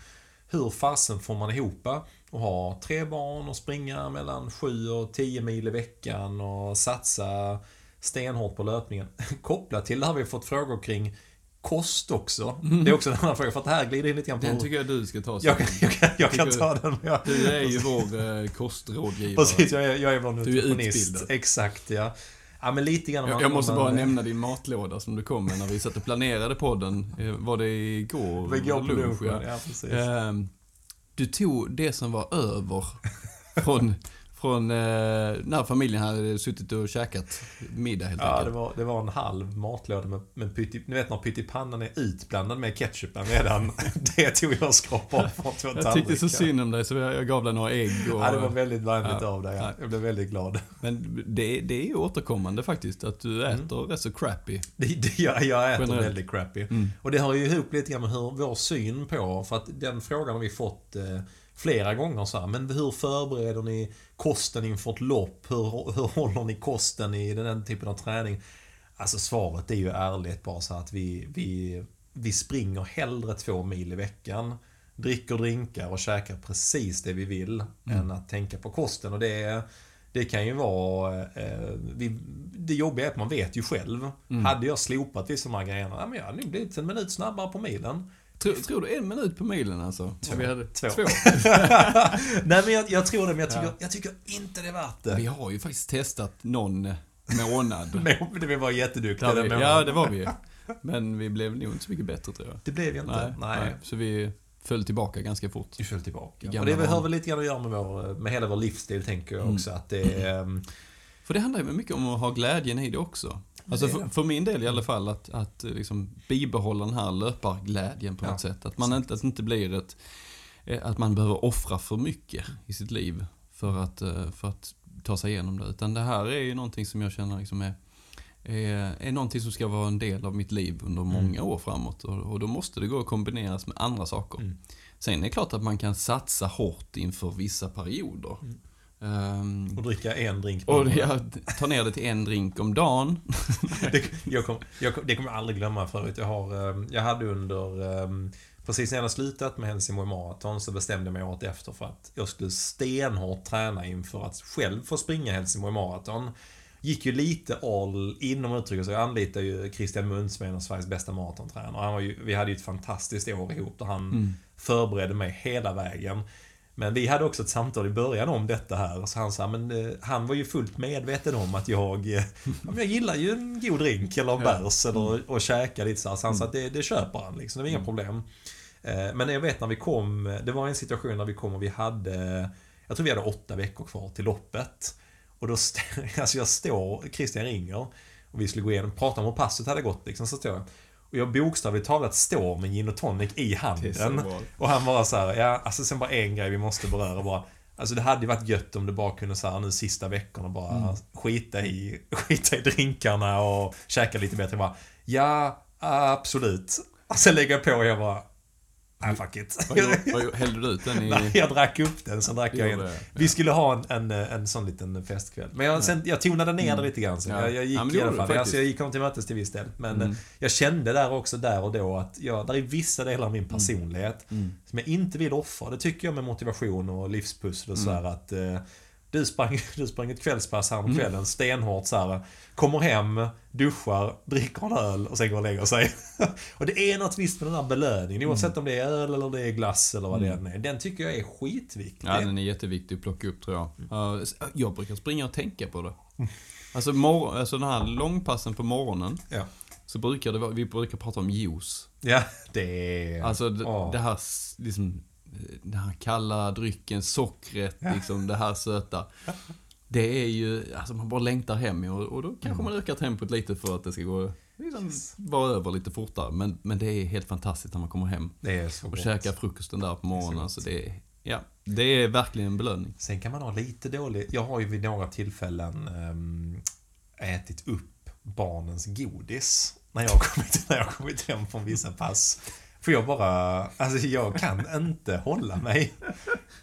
Hur fasen får man ihop och ha tre barn och springa mellan 7 och 10 mil i veckan och satsa stenhårt på löpningen. Kopplat till det har vi fått frågor kring kost också. Det är också en annan fråga, för att det här glider in lite grann på... Den tycker jag du ska ta. Jag kan, jag kan, jag kan ta den. Jag, Du är ju vår eh, kostrådgivare. precis, jag är, jag är vår nutritionist. Exakt, ja. Ja, men lite grann Jag, jag måste bara nämna din matlåda som du kom med när vi satt och planerade podden. Eh, Var det igår? Vi går på Lunch, lunchen, ja precis. Ehm, Du tog det som var över från, från eh, när familjen hade suttit och käkat middag helt Ja, det enkelt. var, det var en halv matlåda med, med pytti, Ni vet när pyttipannan är utblandad med ketchupen redan. Det tog jag och skrapade av från två Jag tyckte så synd om dig så jag, jag gav dig några ägg. Och, Ja, det var väldigt vänligt Ja, av dig. Ja. ja. Jag blev väldigt glad. Men det, det är ju återkommande faktiskt att du Mm. äter rätt så crappy. Det, det, jag, jag äter Generellt. väldigt crappy. Mm. Och det hör ju ihop lite grann med hur vår syn på, för att den frågan har vi fått eh, flera gånger så här, men hur förbereder ni kosten inför ett lopp? Hur, hur håller ni kosten i den typen av träning? Alltså svaret är ju ärligt bara så att vi, vi, vi springer hellre två mil i veckan, dricker drinkar och käkar precis det vi vill, än att tänka på kosten. Och det det kan ju vara... Eh, vi, det jobbiga är att man vet ju själv. Hade jag slopat vissa de här grejerna, ja, men jag hade nog blivit en minut snabbare på milen. Tror, tror du en minut på milen alltså? Två. Vi hade, Två. två. Nej men jag, jag tror det, men jag tycker, Ja. jag tycker inte det är värt det. Vi har ju faktiskt testat någon månad. Men vi var jätteduktiga den vi, månaden. ja, det var vi. Men vi blev nog inte så mycket bättre tror jag. Det blev ju inte. Nej, nej. Så vi föll tillbaka ganska fort. Vi föll tillbaka. Och det har väl lite grann att göra med, vår, med hela vår livsstil, tänker jag också. Att det är... ehm, För det handlar ju mycket om att ha glädjen i det också. Alltså för, för min del i alla fall, att, att eh, liksom bibehålla den här löparglädjen på Ja, något sätt. Att man inte, att det inte blir ett... eh, Att man behöver offra för mycket i sitt liv för att, eh, för att ta sig igenom det. Utan det här är ju någonting som jag känner liksom är, är, är någonting som ska vara en del av mitt liv under Mm. många år framåt. Och, och då måste det gå att kombineras med andra saker. Mm. Sen är det klart att man kan satsa hårt inför vissa perioder. Mm. Ehm, Och dricka en drink och jag tar ner det till en drink om dagen. det, jag kom, jag, kom- det kommer jag aldrig glömma förut. Jag, har, eh, jag hade under... eh, Precis när jag hade slutat med Helsingborg Marathon så bestämde jag mig året efter för att jag skulle stenhårt träna inför att själv få springa Helsingborg Marathon. Gick ju lite all inom uttrycket så jag anlitade ju Christian Mundt som är en av Sveriges bästa maratontränare. Han var ju, vi hade ju ett fantastiskt år ihop där han Mm. förberedde mig hela vägen. Men vi hade också ett samtal i början om detta här. Så han sa, men eh, han var ju fullt medveten om att jag, eh, jag gillar ju en god drink eller en bärs eller och käka lite så här. Så han sa att det, det köper han liksom, det var inga Mm. problem. Eh, Men jag vet när vi kom, det var en situation där vi kom och vi hade, jag tror vi hade åtta veckor kvar till loppet. Och då, alltså jag står, Christian ringer och vi skulle gå igenom, prata om hur passet hade gått liksom, så står jag. Och jag bokstavligt talat står med gin och tonic i handen. Och han bara så här, ja, alltså sen bara en grej vi måste beröra bara. Alltså det hade ju varit gött om du bara kunde så här nu sista veckorna bara Mm. skita, i, skita i drinkarna och käka lite bättre. Bara, ja, absolut. Och sen lägger jag på och jag bara, nej fuck it. Hällde du ut den i... Nej, jag drack upp den, sen drack jag det? Vi skulle ha en, en, en sån liten festkväll. Men jag, sen, jag tonade ner det lite grann. Så Ja. jag, jag gick Ja, i alla fall. Alltså, jag gick honom till mötes till viss del. Men Mm. eh, jag kände där också, där och då, att jag, där är vissa delar av min personlighet Mm. som jag inte vill offra. Det tycker jag med motivation och livspussel och sådär att eh, du sprang, du sprang ett kvällspass här om Mm. kvällen stenhårt så här. Kommer hem, duschar, dricker en öl och sen går och lägger sig. och det är något visst med den här belöningen. Oavsett om det är öl eller det är glass eller vad det än är. Den tycker jag är skitviktig. Ja, den är jätteviktig att plocka upp tror jag. Ja, s- jag brukar springa och tänka på det. Alltså, mor- alltså den här långpassen på morgonen. Ja. Så brukar det vara, vi brukar prata om juice. Ja, det är... Alltså d- Åh. det här liksom, den här kalla drycken, sockret, Ja. liksom det här söta. Det är ju, alltså man bara längtar hem och, och då kanske Mm. man ökar tempot lite för att det ska gå, liksom, vara över lite fortare. Men, men det är helt fantastiskt när man kommer hem Det är så och gott. käkar frukosten där på morgonen. Det Alltså det är, ja, det är verkligen en belöning. Sen kan man ha lite dålig... Jag har ju vid några tillfällen ehm, ätit upp barnens godis. När jag kommit, när jag har kommit hem från vissa pass. För jag bara... Alltså jag kan inte hålla mig.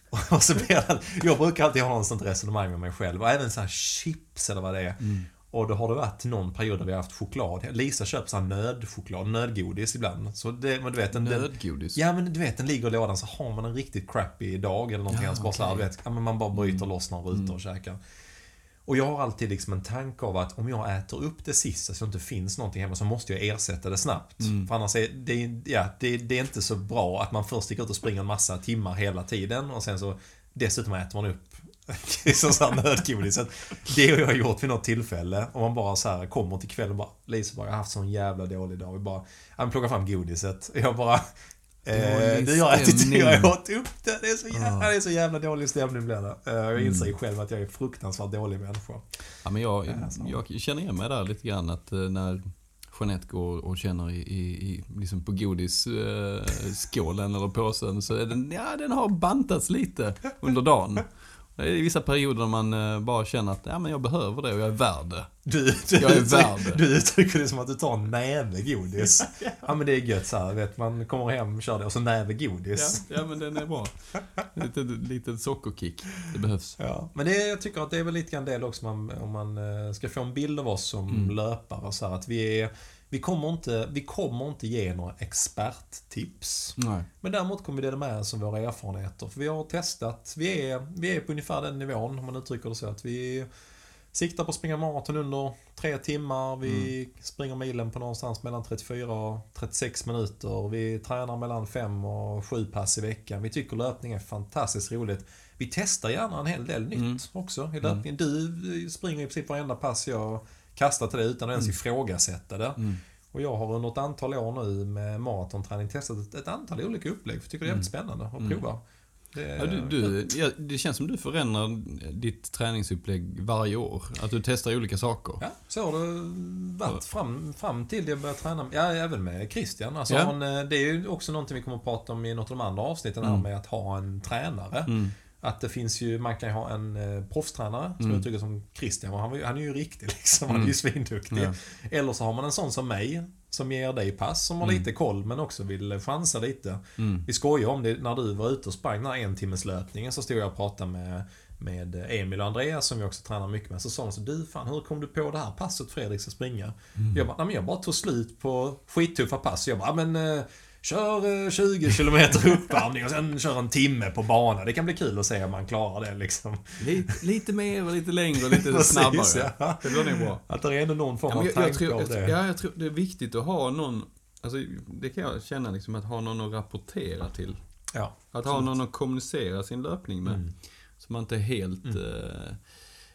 Och så blir det, jag brukar alltid ha något sånt resonemang med mig själv. Och även så här chips eller vad det är. Och då har det varit någon period där vi har haft choklad. Lisa köper så här nödchoklad, nödgodis ibland. Så det, men du vet, den, den, Nödgodis. Ja men du vet, den ligger i lådan så har man en riktigt crappy dag eller någonting. Ja, alltså bara så här, du vet, man bara bryter loss några rutor och käkar. Och jag har alltid liksom en tanke av att om jag äter upp det sista så det inte finns någonting hemma så måste jag ersätta det snabbt. För annars är det, ja, det, det är inte så bra att man först sticker ut och springer en massa timmar hela tiden och sen så dessutom äter man upp så här nödgodis. Så att Det har jag gjort vid något tillfälle. Och man bara så här kommer till kvällen och bara Lisa bara, jag har haft sån jävla dålig dag. Vi bara, ja men plocka fram godiset. Jag bara Eh, Dålig du, jag stämning. jag åt upp det. Det är så jävla, det är så jävla dålig stämning blir det. Eh, jag inser ju själv att jag är fruktansvärt dålig människa. Ja, men jag, jag känner igen mig där lite grann att eh, när Jeanette går och känner i, i, i liksom på godisskålen eh, eller påsen så är den, ja den har bantats lite under dagen. Det är vissa perioder när man eh, bara känner att ja, men jag behöver det och jag är värd det. Du, du, Jag är värd det. du uttrycker det som att du tar en näve godis. ja men det är gött så här, vet man kommer hem, kör det och så näve godis. Ja, ja men den är bra. Lite, lite sockerkick. Det behövs. Ja, men det, jag tycker att det är väl lite grann det också man, om man eh, ska få en bild av oss som Mm. löpare. Så här, att vi, är, vi, kommer inte, vi kommer inte ge några experttips. Nej. Men däremot kommer vi dela med oss av våra erfarenheter. För vi har testat, vi är, vi är på ungefär den nivån om man uttrycker det så. Att vi siktar på att springa maraton under tre timmar. Vi springer milen på någonstans mellan 34 och 36 minuter. Vi tränar mellan 5 och 7 pass i veckan. Vi tycker löpning är fantastiskt roligt. Vi testar gärna en hel del nytt Mm. också i löpningen. Du springer i princip varenda pass jag kastar till dig utan att ens ifrågasätta det. Mm. Och jag har under ett antal år nu med maratonträning testat ett, ett antal olika upplägg. För jag tycker det är jävligt spännande att Mm. prova. Det, Ja, du, du, ja, det känns som du förändrar ditt träningsupplägg varje år. Att du testar olika saker. Ja, så har det varit fram, fram till jag började träna. Ja, även med Christian. Alltså, Ja. han, eh, det är ju också någonting vi kommer att prata om i något av de andra avsnitten här Mm. med att ha en tränare. Mm. Att det finns ju, man kan ju ha en eh, proffstränare, som Mm. jag tycker som Christian, han, var han är ju riktig liksom. Han är ju svinduktig. Ja. Eller så har man en sån som mig, som ger dig pass, som har Mm. lite koll men också vill chansa lite. Mm. Vi skojar om det, när du var ute och sprang den här en timmes löpningen så stod jag och pratade med, med Emil och Andreas som jag också tränar mycket med. Så sa de så du fan hur kom du på det här passet Fredrik ska springa? Mm. Jag bara, nej men jag bara tog slut på skittuffa pass. Jag bara, "Ja, men eh, kör eh, 20 kilometer uppvärmning och sen kör en timme på bana. Det kan bli kul att se om man klarar det liksom. Lite, lite mer och lite längre och lite Precis, snabbare. ja. Det blir nog bra. Att det är ändå någon form Ja, av jag, tanke av det. ja, jag tror det är viktigt att ha någon, alltså det kan jag känna liksom, att ha någon att rapportera till. Ja, Att ha någon att kommunicera sin löpning med. Mm. Så man inte är helt, eh,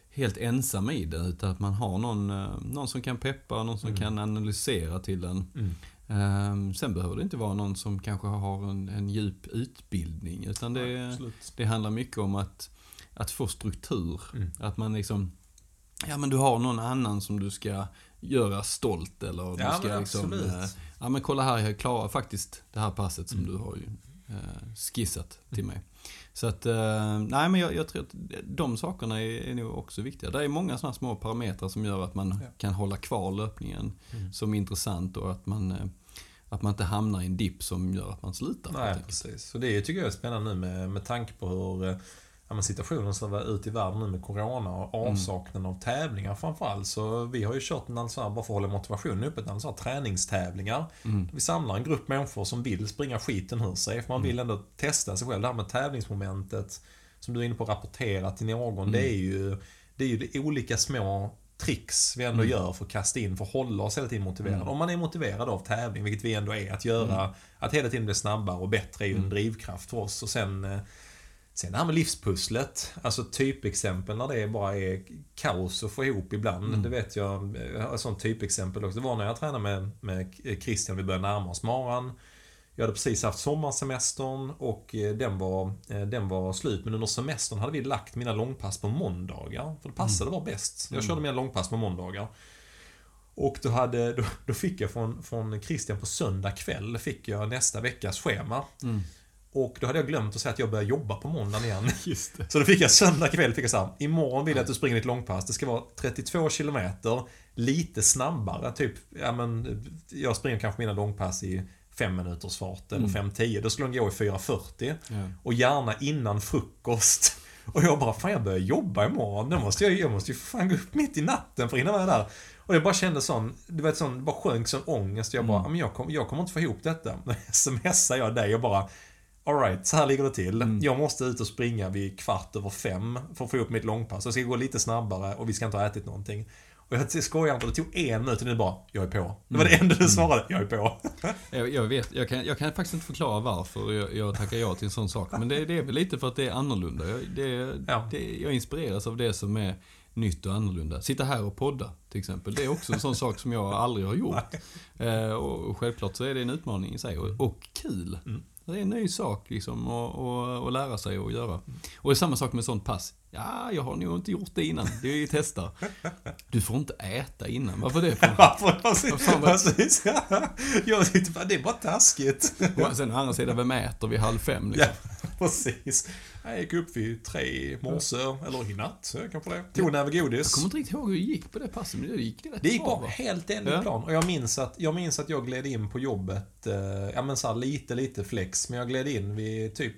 helt ensam i det, utan att man har någon, eh, någon som kan peppa, någon som Mm. kan analysera till en. Mm. Ehm, sen behöver det inte vara någon som kanske har en, en djup utbildning, utan Ja, det, absolut. det handlar mycket om att, att få struktur. Mm. Att man liksom, ja men du har någon annan som du ska göra stolt eller du Ja, ska men liksom, eh, ja men kolla här, jag klarar faktiskt det här passet som Mm. du har ju eh, skissat till mig. Så att, eh, nej men jag, jag tror att de sakerna är, är nog också viktiga. Det är många sådana små parametrar som gör att man Ja. kan hålla kvar löpningen Mm. som intressant och att man, eh, att man inte hamnar i en dipp som gör att man slutar. Nej, precis. Så det tycker jag är spännande nu med, med tanke på hur eh, ja, situationen ser ut i världen nu med Corona och Mm. avsaknaden av tävlingar framförallt. Så vi har ju kört en alltså här, bara för att hålla motivationen uppe, ett alltså här träningstävlingar. Mm. Vi samlar en grupp människor som vill springa skiten ur sig. För man Mm. vill ändå testa sig själv. Det här med tävlingsmomentet, som du är inne på rapportera till någon. Mm. Det är ju det är ju de olika små tricks vi ändå Mm. gör för att kasta in, för att hålla oss hela tiden motiverade. Mm. Om man är motiverad av tävling, vilket vi ändå är, att göra, att hela tiden bli snabbare och bättre är ju en Mm. drivkraft för oss. Och sen, eh, sen det här med livspusslet, alltså typexempel när det bara är kaos att få ihop ibland. Mm. Det vet jag, jag har ett sånt typexempel också. Det var när jag tränade med, med Christian, vi började närma oss maran. Jag hade precis haft sommarsemestern och eh, den var, eh, den var slut. Men under semestern hade vi lagt mina långpass på måndagar. För det passade var bäst. Jag Mm. körde mina långpass på måndagar. Och då, hade, då, då fick jag från, från Christian på söndag kväll fick jag nästa veckas schema. Mm. Och då hade jag glömt att säga att jag börjar jobba på måndagen igen. Just det. Så då fick jag söndag kväll, fick jag så här, imorgon vill jag att du springer ditt långpass. Det ska vara 32 kilometer, lite snabbare. Typ, ja men, jag springer kanske mina långpass i 5 minuters fart eller Mm. 5.10. Då skulle de gå i 4.40. Ja. Och gärna innan frukost. Och jag bara, fan jag börjar jobba imorgon. Då måste jag, jag måste ju fan gå upp mitt i natten för att hinna vara där. Och jag bara kände sån, du vet sån, bara sjönk sån ångest. Jag bara, Mm. men jag, kom, jag kommer inte få ihop detta. Men smsar jag dig och bara, alright, så här ligger det till. Mm. Jag måste ut och springa vid kvart över fem för att få ihop mitt långpass. Jag ska gå lite snabbare och vi ska inte ha ätit någonting. Och jag skojar inte, det tog en minut och nu bara, jag är på. Det var det enda du svarade, jag är på. Jag, jag vet, jag kan, jag kan faktiskt inte förklara varför jag, jag tackar ja till en sån sak. Men det, det är väl lite för att det är annorlunda. Jag, det, Ja. det, jag inspireras av det som är nytt och annorlunda. Sitta här och podda till exempel. Det är också en sån sak som jag aldrig har gjort. Eh, och, och självklart så är det en utmaning i sig. Och, och kul. Mm. Det är en ny sak liksom att och, och lära sig att göra. Och det är samma sak med sånt pass. Ja, jag har nog inte gjort det innan. Det är ju testar. Du får inte äta innan. Varför det? För? Varför? Precis. Vad fan var- precis. Jag tyckte bara, det är bara taskigt. Och sen å andra sidan, vem äter vid halv fem? Liksom? Ja, precis. Jag gick upp vid tre i morse, eller i natt, kanske det. Tog en näve Jag godis. kommer inte riktigt ihåg hur det gick på det passet, men det gick rätt Det gick bra. bara va? helt enligt Ja. plan. Och jag minns att jag, minns att jag gled in på jobbet, eh, ja men så här lite, lite flex, men jag gled in vid typ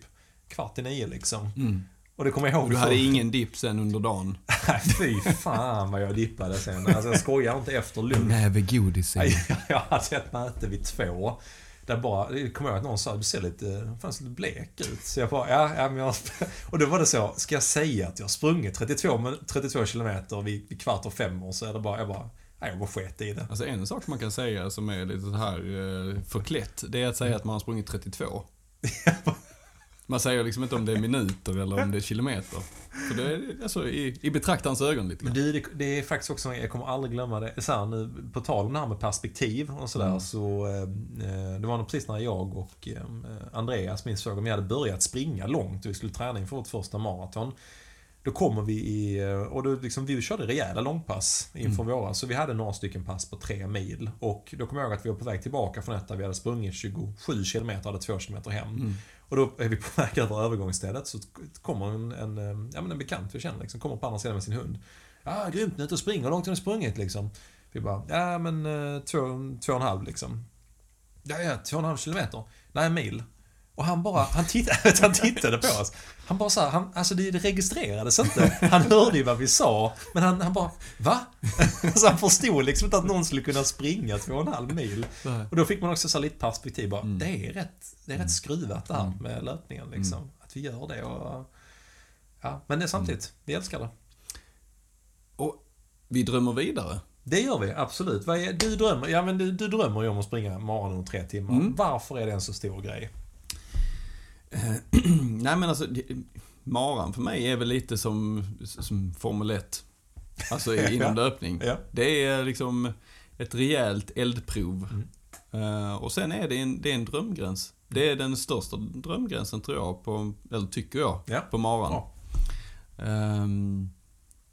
kvart i nio liksom. Mm. Och det kommer jag ihåg. Du hade för- ingen dipp sen under dagen? Fy fan vad jag dippade sen. Alltså jag skojar inte efter lunch. Näve godis Jag hade ett möte vid två. Där bara, det kommer jag att någon sa, du ser lite, fan, lite blek ut. Så jag bara, ja, ja men jag... Och då var det så, ska jag säga att jag har sprungit 32, men- 32 kilometer vid, vid kvart och fem år så är det bara, jag bara, nej, jag bara sket i det. Alltså en sak man kan säga som är lite så här eh, förklätt, det är att säga att man har sprungit 32. Man säger liksom inte om det är minuter eller om det är kilometer. För det är alltså i, i betraktarens ögon lite Men grann. du, det, det är faktiskt också, jag kommer aldrig glömma det. Så här, nu, på tal om det här med perspektiv och sådär Mm. så eh, Det var nog precis när jag och eh, Andreas, min svåger, vi hade börjat springa långt och vi skulle träna inför vårt första maraton. Då kommer vi i, eh, och då liksom, vi körde rejäla långpass inför våra, så vi hade några stycken pass på tre mil. Och då kommer jag ihåg att vi var på väg tillbaka från ett där vi hade sprungit 27 km, hade 2 km hem. Mm. Och då är vi på väg över övergångsstället så kommer en, en, ja, men en bekant vi känner liksom, kommer på andra sidan med sin hund. Ja, grymt, nu ute och springer. Hur långt har ni sprungit liksom? Vi bara, ja men eh, två, två och en halv liksom. Ja, ja, två och en halv kilometer. Nej, en mil. Och han bara, han tittade, han tittade på oss. Han bara såhär, han, alltså det, det registrerades inte. Han hörde ju vad vi sa, men han, han bara, va? Så han förstod liksom inte att någon skulle kunna springa två och en halv mil. Och då fick man också så lite perspektiv bara, Mm. det är rätt, det är rätt skruvat det här Mm. med löpningen liksom. Att vi gör det och... Ja, men det är samtidigt, vi älskar det. Och vi drömmer vidare. Det gör vi, absolut. Du, drömmer, ja, men du, du drömmer ju om att springa maraton under tre timmar. Mm. Varför är det en så stor grej? Eh, Nej men alltså, det- maran för mig är väl lite som, som Formel 1. Alltså Ja. inom löpning. Ja. Det är liksom ett rejält eldprov. Mm. Eh, och sen är det en, det är en drömgräns. Det är den största drömgränsen tror jag, på, eller tycker jag, Ja. på maran. Bra. Ehm,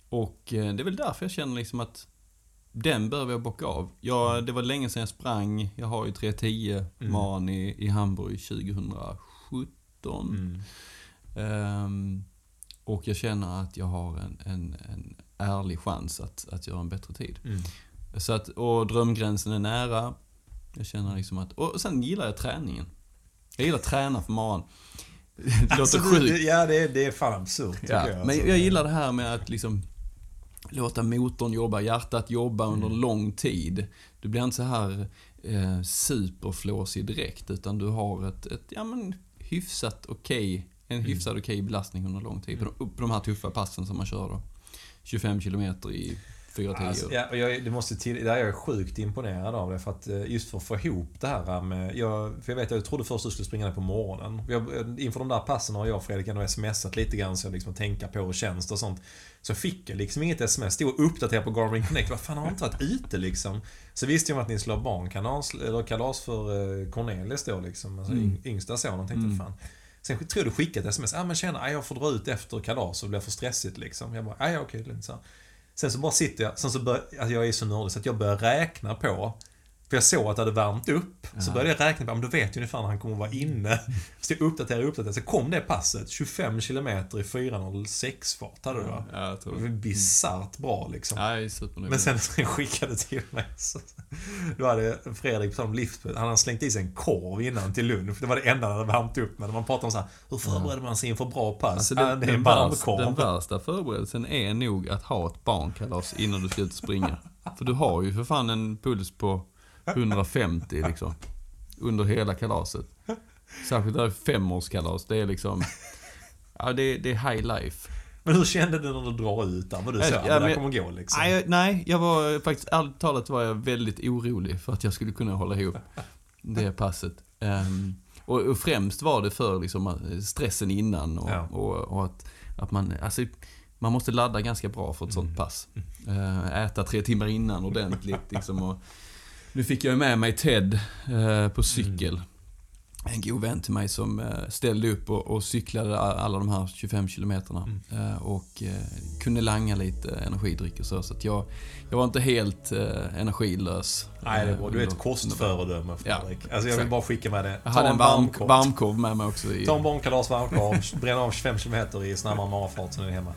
och eh, det är väl därför jag känner liksom att den behöver jag bocka av. Jag, det var länge sedan jag sprang. Jag har ju 3.10 Mm. maran i, i Hamburg 2017. Mm. Ehm, och jag känner att jag har en, en, en ärlig chans att, att göra en bättre tid. Mm. Så att, och drömgränsen är nära. Jag känner liksom att, och sen gillar jag träningen. Jag gillar att träna för maran. Det låter Alltså, sjukt. Ja, det är, det är fan absurt Ja, jag. men alltså. jag gillar det här med att liksom låta motorn jobba, hjärtat jobba under Mm. lång tid. Du blir inte så här eh, superflåsig direkt, utan du har ett, ett ja, men, hyfsat okej, en Mm. hyfsad okej belastning under lång tid. På, de, på de här tuffa passen som man kör då. 25 kilometer i 4-10 Alltså, ja, och jag, det måste till, där är jag sjukt imponerad av det. För att eh, just för att få ihop det här med... Jag, för jag vet, jag trodde först du skulle springa ner på morgonen. Jag, inför de där passen har jag och Fredrik ändå smsat lite grann så jag liksom tänka på tjänst och sånt. Så fick jag liksom inget sms. Stod och uppdaterade på Garmin Connect. Vad fan har inte varit ute liksom? Så visste jag att ni skulle ha barnkalas eller kalas för eh, Cornelis då liksom. Alltså Mm. yng- yngsta sonen. Tänkte Mm. fan. Sen tror jag du skickade ett sms. Ah, men tjena, jag får dra ut efter kalas och det blir för stressigt liksom. Jag bara, ah, ja okej, lugnt så här. Sen så bara sitter jag, sen så börjar, alltså jag är så nördig så att jag börjar räkna på för jag såg att det hade värmt upp. Så Ja. började jag räkna på, men då vet jag ungefär när han kommer vara inne. Så jag uppdaterar och uppdaterar. Så kom det passet, 25 km i 4.06 fart hade du va? Ja, jag tror Det det. bisarrt bra liksom. Ja, jag supernöjd. Men sen så skickade till mig så, Då hade Fredrik på tal om lift, han hade slängt i sig en korv innan till lunch. Det var det enda han hade värmt upp med. När man pratar om så här, hur förbereder man sig inför bra pass? Alltså den, det är en den, varm värsta, korv. den värsta förberedelsen är nog att ha ett barnkalas innan du ska ut och springa. För du har ju för fan en puls på 150 liksom. Under hela kalaset. Särskilt där femårskalas, det är liksom... Ja, det, det är high life. Men hur kände du när du drar ut där? Var du så, Ja, det där kommer gå liksom? Nej, nej, jag var faktiskt, ärligt talat var jag väldigt orolig för att jag skulle kunna hålla ihop det passet. Ehm, och, och främst var det för liksom stressen innan och, Ja. och, och att, att man, alltså, man måste ladda ganska bra för ett sånt Mm. pass. Eh, äta tre timmar innan ordentligt liksom. Och, nu fick jag med mig Ted eh, på cykel. En god vän till mig som eh, ställde upp och, och cyklade alla de här 25 kilometerna. Eh, och eh, kunde langa lite energidryck och så. Så att jag, jag var inte helt eh, energilös. Nej, det eh, var, du är ett under- kostföredöme Ja, Fredrik. alltså jag vill bara skicka med det. Jag hade en varm, varmkorv. med mig också. I, Ta en barnkalas varmkorv, bränna av 25 km i snabbare marafart så är du hemma.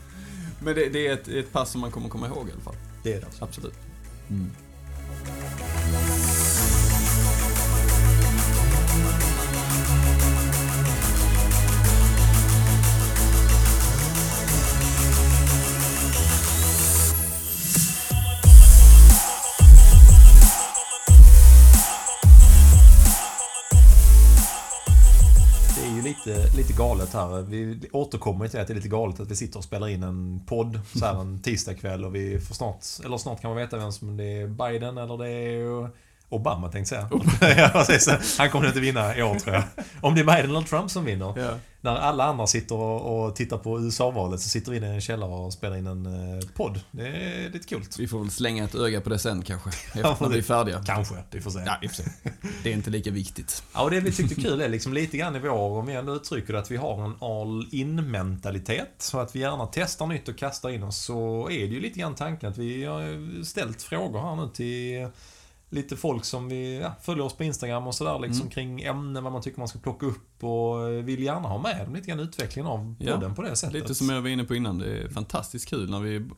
men det, det är ett, ett pass som man kommer komma ihåg i alla fall. Det är det. Absolut. Mm. Lite, lite galet här. Vi återkommer till att det är lite galet att vi sitter och spelar in en podd så här en tisdagkväll och vi får snart, eller snart kan man veta vem som det är Biden eller det är Obama tänkte jag säga. Ja, precis. Han kommer inte vinna i år tror jag. Om det är Biden eller Trump som vinner. Ja. När alla andra sitter och, och tittar på USA-valet så sitter vi i en källare och spelar in en eh, podd. Det är lite kul. Vi får väl slänga ett öga på det sen kanske. Efter Ja, när vi är färdiga. Kanske, vi får se. Ja, för sig. Det är inte lika viktigt. Ja, och det vi tyckte kul är liksom lite grann i vår, om vi ändå uttrycker det, att vi har en all-in mentalitet. Så att vi gärna testar nytt och kastar in oss. Så är det ju lite grann tanken att vi har ställt frågor här nu till lite folk som vi ja, följer oss på Instagram och sådär liksom Mm. kring ämnen, vad man tycker man ska plocka upp och eh, vill gärna ha med dem lite grann i utvecklingen av Ja, podden på det sättet. Lite som jag var inne på innan, det är fantastiskt kul när vi...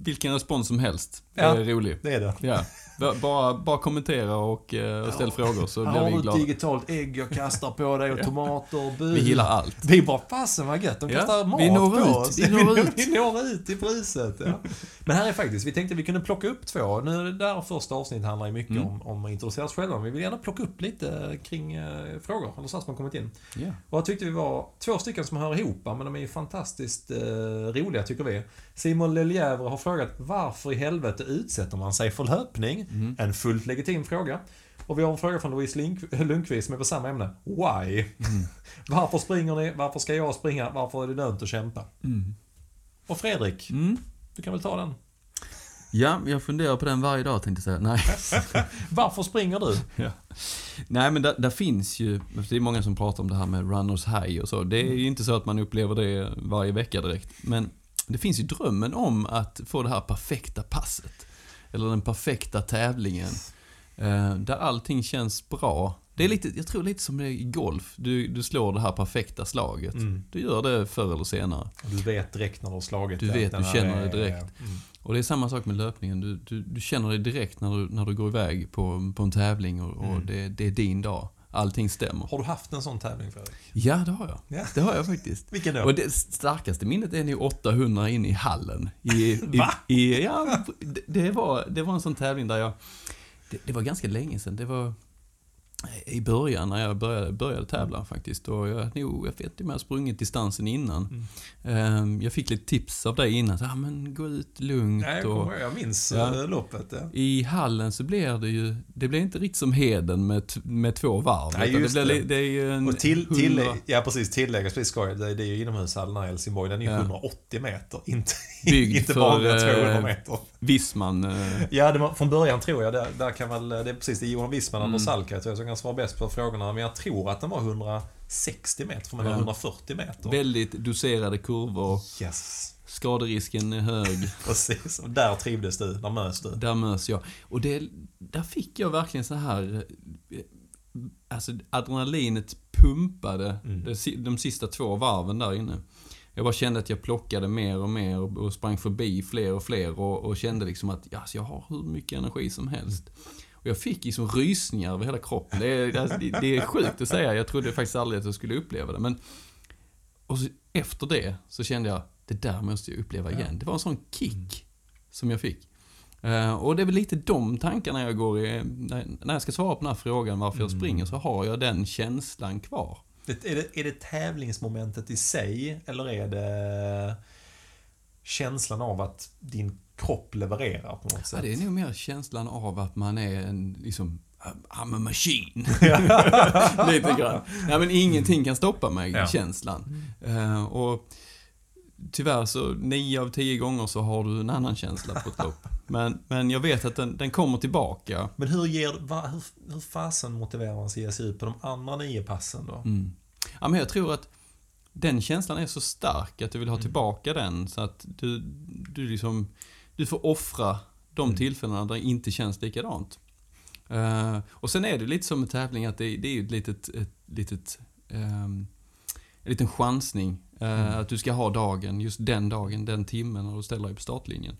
Vilken respons som helst Ja. är rolig. Det är det. Ja. Ba- Bara, bara kommentera och, eh, och ställ frågor så blir har vi du ett glada. digitalt ägg jag kastar på dig och tomater och bu. Vi gillar allt. Vi bara, fasen vad gött, de Ja, kastar mat vi når på ut, oss. vi når ut. vi når ut i priset. Ja. Men här är faktiskt, vi tänkte vi kunde plocka upp två. Nu är det där första avsnittet handlar ju mycket Mm. om, om att introducera oss själva. Men vi vill gärna plocka upp lite kring eh, frågor, eller så som har kommit in. Ja. Och jag tyckte vi var två stycken som hör ihop, men de är ju fantastiskt eh, roliga tycker vi. Simon Lelièvre har frågat varför i helvete utsätter man sig för löpning? Mm. En fullt legitim fråga. Och vi har en fråga från Louise Lundqvist med på samma ämne. Why? Mm. Varför springer ni? Varför ska jag springa? Varför är det lönt att kämpa? Mm. Och Fredrik, Mm. du kan väl ta den. Ja, jag funderar på den varje dag tänkte jag säga. Nej. Varför springer du? Ja. Nej men där, där finns ju, det är många som pratar om det här med runners high och så. Det är ju inte så att man upplever det varje vecka direkt. Men det finns ju drömmen om att få det här perfekta passet. Eller den perfekta tävlingen. Eh, där allting känns bra. Det är lite, jag tror lite som det är i golf. Du, du slår det här perfekta slaget. Mm. Du gör det förr eller senare. Du vet direkt när du har slagit Du vet, du känner är- det direkt. Mm. Och det är samma sak med löpningen. Du, du, du känner det direkt när du, när du går iväg på, på en tävling och, och Mm. det, det är din dag. Allting stämmer. Har du haft en sån tävling Fredrik? Ja, det har jag. Ja. Det har jag faktiskt. Vilken då? Och det starkaste minnet är nog 800 in i hallen. I, i, Va? I, ja, det, var, det var en sån tävling där jag... Det, det var ganska länge sedan. Det var i början när jag började, började tävla faktiskt. Och jag, nog, jag vet inte om jag har sprungit distansen innan. Mm. Ehm, jag fick lite tips av dig innan. Ah, men gå ut lugnt. Nej, jag, och, jag minns Ja. eh, loppet. Ja. i hallen så blir det ju, det blir inte riktigt som Heden med, med två varv. Nej, just det, blir, det. är ju en Och till, 100 till, ja precis, tilläggas precis ska jag, det, det är ju inomhushallen här i Helsingborg. Den är ju Ja. 180 meter. Inte, inte vanliga eh, 200 meter. Wissman. eh, Ja, det var, från början tror jag, där, där kan väl, det är precis, det är Johan Wissman och Mm. Anders Salka tror jag som kan svara bäst på frågorna. Men jag tror att den var 160 meter, var Ja. 140 meter. Väldigt doserade kurvor. Yes. Skaderisken är hög. Precis, och där trivdes du, där mös du. Där möts jag. Och det, där fick jag verkligen så här... eh, Alltså adrenalinet pumpade Mm. de, de sista två varven där inne. Jag bara kände att jag plockade mer och mer och, sprang förbi fler och fler och, och kände liksom att ja, alltså jag har hur mycket energi som helst. Och jag fick liksom rysningar över hela kroppen. Det är, alltså, det, det är sjukt att säga. Jag trodde faktiskt aldrig att jag skulle uppleva det. Men och så, efter det så kände jag, det där måste jag uppleva Ja. igen. Det var en sån kick som jag fick. Eh, och det är väl lite de tankarna jag går i, när, jag ska svara på den här frågan varför jag Mm. springer, så har jag den känslan kvar. Det, är, det, är det tävlingsmomentet i sig, eller är det känslan av att din kropp levererar på något Ja, sätt? det är nog mer känslan av att man är en, liksom, I'm a machine. Lite grann. Nej men ingenting kan stoppa mig, Ja. känslan. Eh, och tyvärr så, nio av tio gånger så har du en annan känsla på ett lopp. Men, men jag vet att den, den kommer tillbaka. Men hur, ger, va, hur, hur fasen motiverar man sig att ge sig ut på de andra nio passen då? Mm. Ja, men jag tror att den känslan är så stark att du vill ha Mm. tillbaka den så att du, du liksom, du får offra de Mm. tillfällena där det inte känns likadant. Eh, och sen är det lite som en tävling att det, det är ju ett litet, ett litet, ehm, en liten chansning. Eh, Mm. Att du ska ha dagen, just den dagen, den timmen när du ställer dig på startlinjen.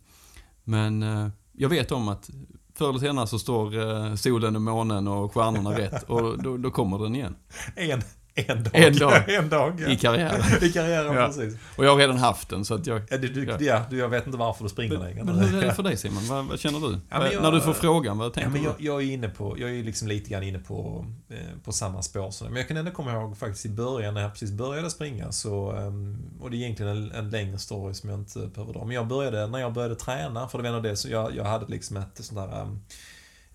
Men eh, jag vet om att förr eller senare så står eh, solen och månen och stjärnorna rätt och då, då kommer den igen. En, en dag. En dag. en dag, ja. I karriären. I karriären, Ja. precis. Och jag har redan haft den så att jag... Ja, du, du, Ja. ja. du, jag vet inte varför du springer längre. Men hur är det för dig Simon? Vad, vad känner du? Jag- När du får frågan, vad Ja, tänker men du? jag, jag är inne på, jag är liksom lite grann inne på, eh, på samma spår som. Men jag kan ändå komma ihåg faktiskt i början när jag precis började springa så, ehm, och det är egentligen en, en längre story som jag inte behöver dra. Men jag började, när jag började träna, för det var ändå det, så jag, jag hade liksom ett sånt där ehm,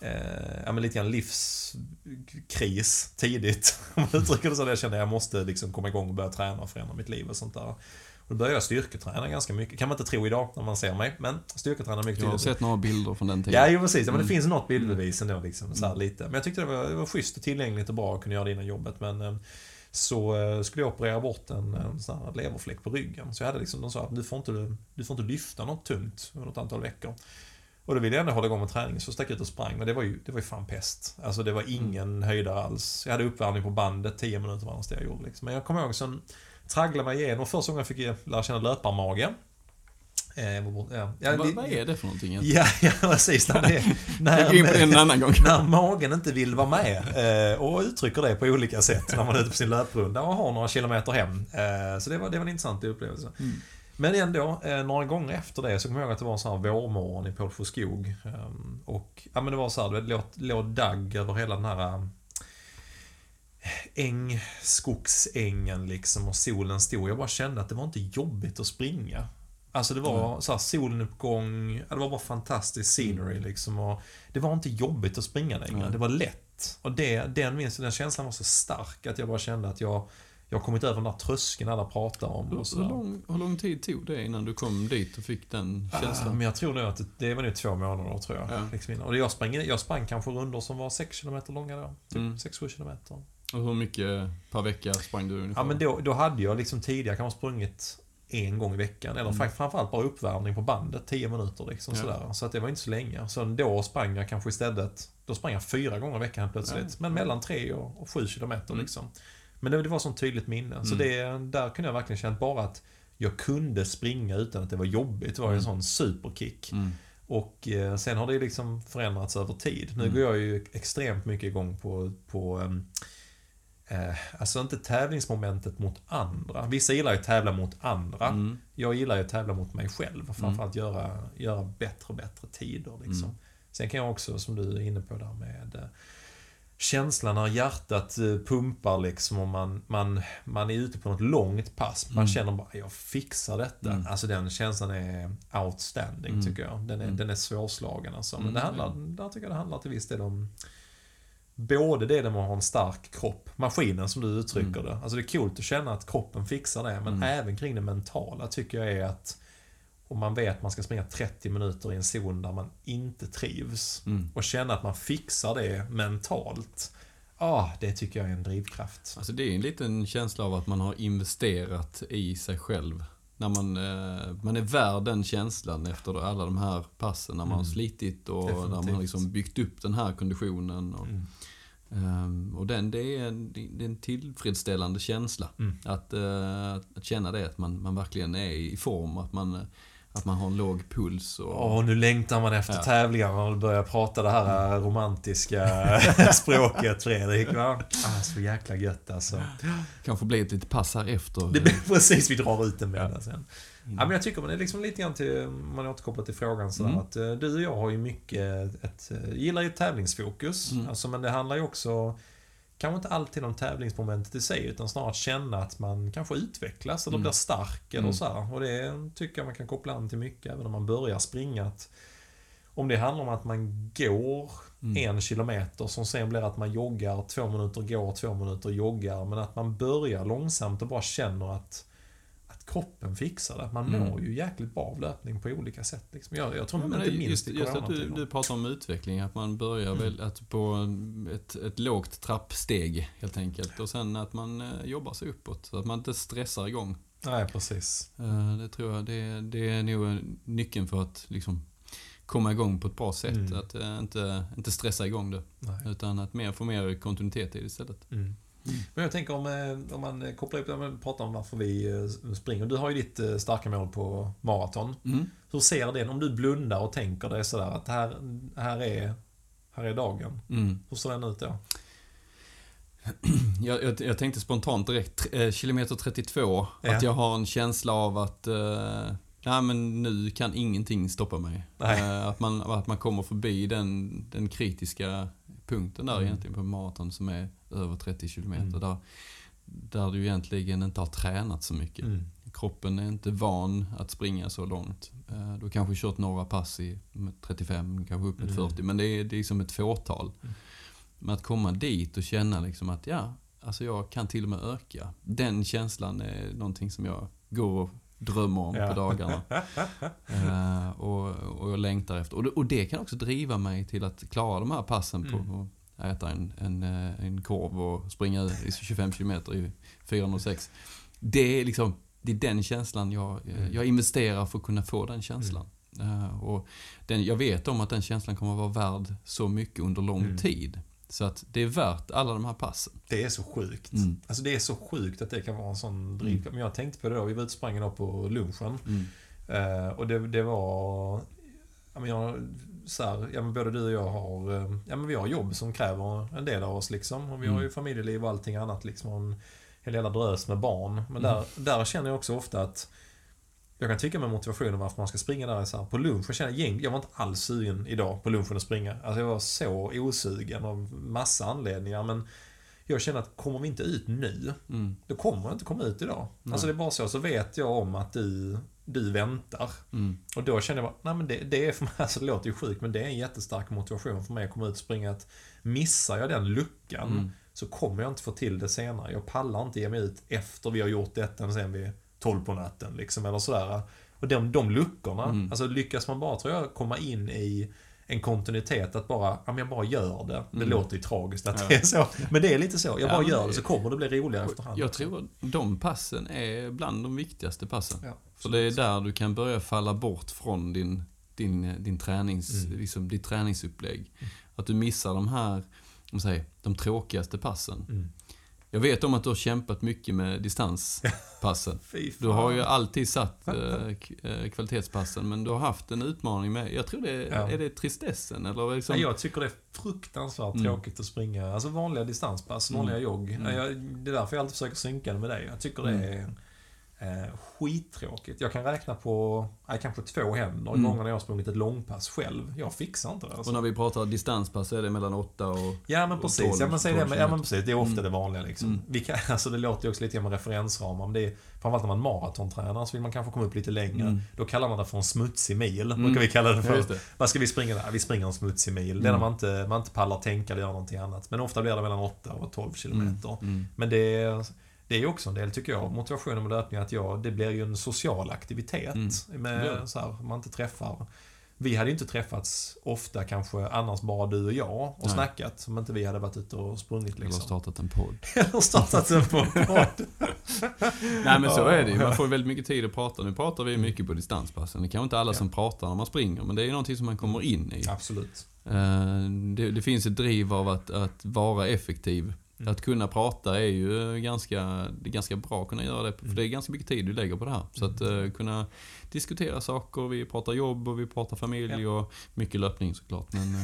Eh, ja, men lite grann livskris tidigt. Om man uttrycker det så. Jag kände att jag måste liksom komma igång och börja träna och förändra mitt liv och sånt där. Och då började jag styrketräna ganska mycket. Kan man inte tro idag när man ser mig, men styrketräna mycket Jag har sett några bilder från den tiden. Ja, jo precis. Ja, men det Mm. finns något bildbevis ändå liksom, så här lite. Men jag tyckte det var, det var schysst och tillgängligt och bra att kunna göra det innan jobbet. Men eh, så eh, skulle jag operera bort en, en sån här leverfläck på ryggen. Så jag hade liksom, de sa att du får inte, du får inte lyfta något tungt under ett antal veckor. Och då ville jag ändå hålla igång med träningen, så stack jag ut och sprang. Men det var ju, det var ju fan pest. Alltså det var ingen mm. höjdare alls. Jag hade uppvärmning på bandet, 10 minuter var det jag gjorde. Liksom. Men jag kommer ihåg, sen tragglade mig igenom. Första gången fick jag lära känna löparmage. Eh, ja. Ja, vad, vad är det för någonting? Ja, ja precis. När, det, när, in på det en annan gång. när magen inte vill vara med eh, och uttrycker det på olika sätt när man är ute på sin löprunda och har några kilometer hem. Eh, så det var, det var en intressant upplevelse. Mm. Men ändå, eh, några gånger efter det så kommer jag ihåg att det var en sån här vårmorgon i Pålsjö skog. Um, och ja, men det var så här, det låg, dagg över hela den här um, äng, skogsängen liksom och solen stod. Jag bara kände att det var inte jobbigt att springa. Alltså det var mm. så här soluppgång, det var bara fantastisk scenery mm. liksom. Och det var inte jobbigt att springa längre, mm. det var lätt. Och det, den, den känslan var så stark att jag bara kände att jag jag har kommit över den där tröskeln alla pratar om. Hur, hur, lång, hur lång tid tog det innan du kom dit och fick den känslan? Uh, men jag tror nog att det, det var nog två månader tror jag. Ja. Liksom och jag, sprang, jag sprang kanske rundor som var 6 km långa då. Typ mm. 6-7 km. Och hur mycket per vecka sprang du ungefär? Ja men då, då hade jag liksom tidigare kanske sprungit en gång i veckan. Eller mm. framförallt bara uppvärmning på bandet, 10 minuter liksom ja. sådär. Så att det var inte så länge. Så då sprang jag kanske istället, då sprang jag fyra gånger i veckan plötsligt. Ja. Men mellan 3 och 7 kilometer mm. liksom. Men det, var sånt tydligt minne. Mm. Så det, där kunde jag verkligen känna bara att jag kunde springa utan att det var jobbigt. Det var ju en mm. sån superkick. Mm. Och eh, sen har det liksom förändrats över tid. Nu mm. går jag ju extremt mycket igång på, på ehm, eh, alltså inte tävlingsmomentet mot andra. Vissa gillar ju att tävla mot andra. Mm. Jag gillar ju att tävla mot mig själv. Framförallt mm. göra, göra bättre och bättre tider. Liksom. Mm. Sen kan jag också, som du är inne på där med eh, känslan när hjärtat eh, pumpar liksom och man, man, man är ute på något långt pass. Man mm. känner bara, jag fixar detta. Mm. Alltså den känslan är outstanding mm. tycker jag. Den är, mm. den är svårslagen alltså. Men mm. det handlar, där tycker jag det handlar till viss del om Både det med att ha en stark kropp, maskinen som du uttrycker mm. det. Alltså det är coolt att känna att kroppen fixar det, men även kring det mentala tycker jag är att och man vet att man ska springa 30 minuter i en zon där man inte trivs. Mm. Och känna att man fixar det mentalt. Ja, ah, det tycker jag är en drivkraft. Alltså det är en liten känsla av att man har investerat i sig själv. När man, eh, man är värd den känslan efter alla de här passen. När man mm. har slitit och Definitivt. när man har liksom byggt upp den här konditionen. Och, mm. Um, och den, det är, en, det är en tillfredsställande känsla. Mm. Att, uh, att känna det, att man, man verkligen är i form. Att man, att man har en låg puls. Och... Åh, nu längtar man efter ja. tävlingarna och börjar prata det här romantiska språket, Fredrik. Va? Ah, så jäkla gött alltså. Kanske blir ett litet pass här efter. Det blir precis, vi drar ut den med sen. Mm. Ja, men jag tycker man är liksom lite grann till, man återkopplar till frågan sådär mm. att eh, du och jag har ju mycket ett, eh, gillar ju tävlingsfokus. Mm. Alltså, men det handlar ju också kanske inte alltid om tävlingsmomentet i sig, utan snarare att känna att man kanske utvecklas eller mm. blir stark eller mm. så här. Och det tycker jag man kan koppla an till mycket, även om man börjar springa. Att om det handlar om att man går mm. en kilometer som sen blir att man joggar två minuter, går två minuter, joggar. Men att man börjar långsamt och bara känner att kroppen fixar det. Man mm. mår ju jäkligt bra av löpning på olika sätt. Liksom. Jag, jag tror ja, inte minst just, just att du, du pratar om utveckling, att man börjar mm. väl att på ett, ett lågt trappsteg helt enkelt. Och sen att man eh, jobbar sig uppåt, så att man inte stressar igång. Nej, precis. Eh, det tror jag, det, det är nog nyckeln för att liksom komma igång på ett bra sätt. Mm. Att inte, inte stressa igång det. Nej. Utan att mer få mer kontinuitet i det istället. Mm. Mm. Men jag tänker om, eh, om man kopplar upp det, och pratar om varför vi eh, springer. Du har ju ditt eh, starka mål på maraton. Mm. Hur ser den, om du blundar och tänker dig sådär att här, här, är, här är dagen. Mm. Hur ser den ut då? Jag, jag, jag tänkte spontant direkt, kilometer 32, ja. att jag har en känsla av att eh, Nej men nu kan ingenting stoppa mig. Eh, att, man, att man kommer förbi den, den kritiska punkten där mm. egentligen på maraton som är över 30 km. Mm. Där, där du egentligen inte har tränat så mycket. Mm. Kroppen är inte van att springa så långt. Eh, du har kanske kört några pass i 35, kanske upp mot 40, mm. men det är, det är som ett fåtal. Mm. Men att komma dit och känna liksom att ja, alltså jag kan till och med öka. Den känslan är någonting som jag går och drömmer om ja. på dagarna. uh, och, och jag längtar efter. Och det, och det kan också driva mig till att klara de här passen mm. på att äta en, en, eh, en korv och springa i 25 km i 406. Det är liksom, det är den känslan jag, mm. jag investerar för att kunna få den känslan. Eh, och den, jag vet om att den känslan kommer att vara värd så mycket under lång Mm. tid. Så att det är värt alla de här passen. Det är så sjukt. Mm. Alltså det är så sjukt att det kan vara en sån drivkraft. Men jag tänkte på det då, vi var ute och sprang idag på lunchen. Mm. Eh, och det, det var... Ja, men jag, så här, ja, men både du och jag har, eh, ja, men vi har jobb som kräver en del av oss. Liksom. Och vi har ju Mm. familjeliv och allting annat. Liksom, och en hel jävla drös med barn. Men Mm. där, där känner jag också ofta att jag kan tycka med motivationen varför man ska springa där är så här, på lunch. Jag, känner, gäng, jag var inte alls sugen idag på lunchen att springa. Alltså jag var så osugen av massa anledningar. Men jag känner att kommer vi inte ut nu, Mm. då kommer jag inte komma ut idag. Nej. Alltså det är bara så. Så vet jag om att du, du väntar. Mm. Och då känner jag bara, nej men det, det är för mig, alltså det låter ju sjukt, men det är en jättestark motivation för mig att komma ut och springa. Att missar jag den luckan Mm. så kommer jag inte få till det senare. Jag pallar inte ge mig ut efter vi har gjort detta sen vid 12 på natten liksom, eller sådär. Och de, de luckorna, Mm. alltså lyckas man bara, tror jag, komma in i en kontinuitet att bara, ja men jag bara gör det. Det Mm. låter ju tragiskt att Ja. det är så. Men det är lite så. Jag Ja, bara gör det- så kommer det bli roligare efterhand. Jag tror de passen är bland de viktigaste passen. Ja, För det är där du kan börja falla bort från din, din, din tränings, Mm. liksom, ditt träningsupplägg. Att du missar de här, om säger, de tråkigaste passen. Mm. Jag vet om att du har kämpat mycket med distanspassen. Du har ju alltid satt eh, eh, kvalitetspassen, men du har haft en utmaning med, jag tror det är, Ja. är det tristessen eller liksom, Nej, jag tycker det är fruktansvärt Mm. tråkigt att springa. Alltså vanliga distanspass, vanliga Mm. jogg. Mm. Jag, det är därför jag alltid försöker synka det med dig. Jag tycker det är eh, skittråkigt. Jag kan räkna på eh, kanske två händer Mm. gånger när jag har sprungit ett långpass själv. Jag fixar inte det. och Alltså. när vi pratar distanspass så är det mellan 8 och... Ja men och precis, ja, 12, men säg det, men, ja, 12 men precis. Det är ofta Mm. det vanliga liksom. Mm. Vi kan, alltså, det låter ju också lite med referensramar, men det är framförallt när man maratontränar så vill man kanske komma upp lite längre. Mm. Då kallar man det för en smutsig mil, Mm. brukar vi kalla det Ja, för. det. Vad ska vi springa där? Vi springer en smutsig mil. Det är när Mm. man inte, man inte pallar tänka eller göra någonting annat. Men ofta blir det mellan 8 och 12 kilometer. Mm. Men det är, det är också en del, tycker jag, motivationen med löpning att jag, det blir ju en social aktivitet. Mm. Med, det. så här, man inte träffar vi hade inte träffats ofta kanske annars bara du och jag och Nej. snackat om inte vi hade varit ute och sprungit Eller liksom. startat en podd. Eller startat en podd. Nej men så är det ju. Man Ja. får väldigt mycket tid att prata. Nu pratar vi mycket på distanspassen. Det är kanske inte alla som pratar när man springer, men det är ju någonting som man kommer in i. Absolut. Eh, Det, det finns ett driv av att, att vara effektiv. Mm. Att kunna prata är ju ganska, det är ganska bra att kunna göra det. För Mm. det är ganska mycket tid du lägger på det här. Så att eh, kunna diskutera saker, vi pratar jobb och vi pratar familj och mycket löpning såklart. Men, eh,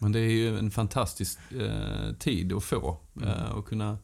men det är ju en fantastisk eh, tid att få. Eh, och kunna,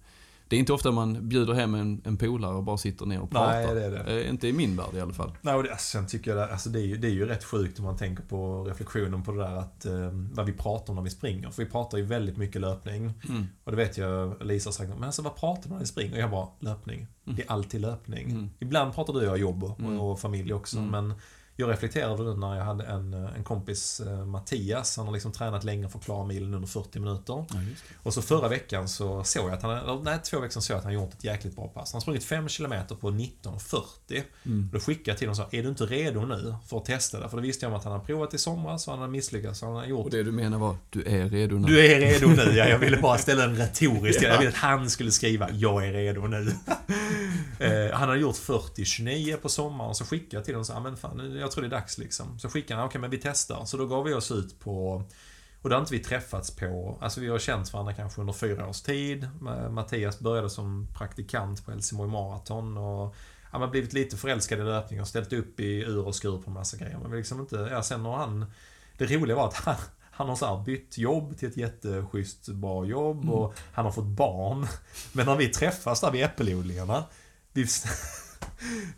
det är inte ofta man bjuder hem en, en polare och bara sitter ner och pratar. Nej, det är det. Eh, inte i min värld i alla fall. Nej, och det, alltså, sen tycker jag det, alltså det, är ju, det är ju rätt sjukt om man tänker på reflektionen på det där att eh, vad vi pratar om när vi springer. För vi pratar ju väldigt mycket löpning. Mm. Och det vet jag Lisa har sagt, men alltså vad pratar man när vi springer? Och jag bara, löpning. Mm. Det är alltid löpning. Mm. Ibland pratar du och jag jobb och, Mm. och familj också. Mm. Men jag reflekterade nu när jag hade en, en kompis, eh, Mattias, han har liksom tränat länge för att klara milen under 40 minuter. Ja, det. Och så förra veckan så såg jag att han, eller nej två veckor sedan såg jag att han gjort ett jäkligt bra pass. Han har sprungit 5 km på 19.40. Mm. Då skickade jag till honom och sa, är du inte redo nu för att testa det? För det visste jag att han hade provat i somras och han hade misslyckats. Så han hade gjort Och det du menar var, du är redo nu? du är redo nu, ja. Jag ville bara ställa en retorisk Jag ville att han skulle skriva Jag är redo nu. eh, han hade gjort 40-29 på sommaren, så skickade jag till honom och sa, "Ah, men fan, nu- jag tror det är dags liksom. Så skickade han, okej men vi testar. Så då gav vi oss ut på och då har inte vi träffats på, alltså vi har känt varandra kanske under fyra års tid. Ma- Mattias började som praktikant på Helsingborg Marathon och han har blivit lite förälskad i löpning och ställt upp i ur och skur på en massa grejer. Men vi liksom inte, ja sen har han, det roliga var att han, han har så bytt jobb till ett jätteschysst bra jobb och han har fått barn. Men när vi träffas där vid äppelodlingarna, vi,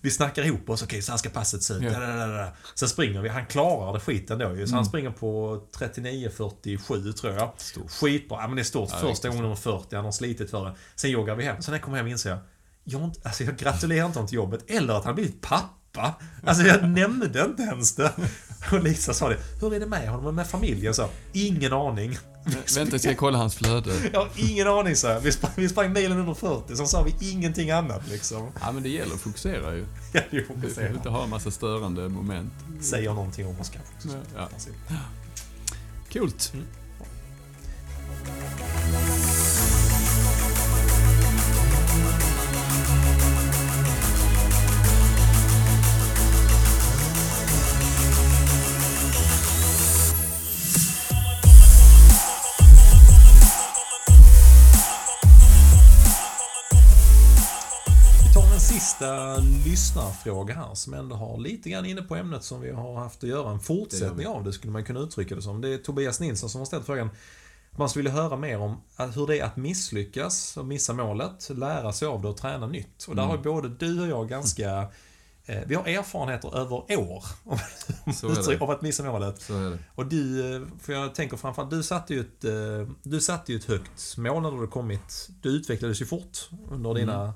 vi snackar ihop oss, okej så här ska passet se ut. Ja. Sen springer vi, han klarar det skiten då ju. Så han Mm. springer på 39.47 tror jag. Stort. Skitbra, ja, men det är stort. Ja, Första gången nummer 40, han har slitit för det. Sen joggar vi hem, sen när jag kommer hem inser jag, jag, inte, alltså jag gratulerar inte honom till jobbet, eller att han blivit pappa. Alltså jag nämnde inte ens det. Och Lisa sa det, hur är det med honom och med familjen? Så, ingen aning. Vänta, ska jag kolla hans flöde? Jag har ingen aning så här. Vi sprang, vi sprang milen under 40, sen sa vi ingenting annat liksom. Ja, men det gäller att fokusera ju. Ja, jo, Du vi får ser. inte ha en massa störande moment. Säger någonting om oss kanske. Ja. Coolt. Sista lyssnarfråga här som ändå har lite grann inne på ämnet som vi har haft att göra. En fortsättning av det skulle man kunna uttrycka det som. Det är Tobias Nilsson som har ställt frågan. Man skulle vilja höra mer om hur det är att misslyckas och missa målet, lära sig av det och träna nytt. Och där har ju både du och jag ganska eh, vi har erfarenheter över år det. av att missa målet. Det. Och du, eh, för jag tänker framförallt, du satte ju ett, eh, du satte ju ett högt mål när du kommit. Du utvecklades ju fort under Mm. dina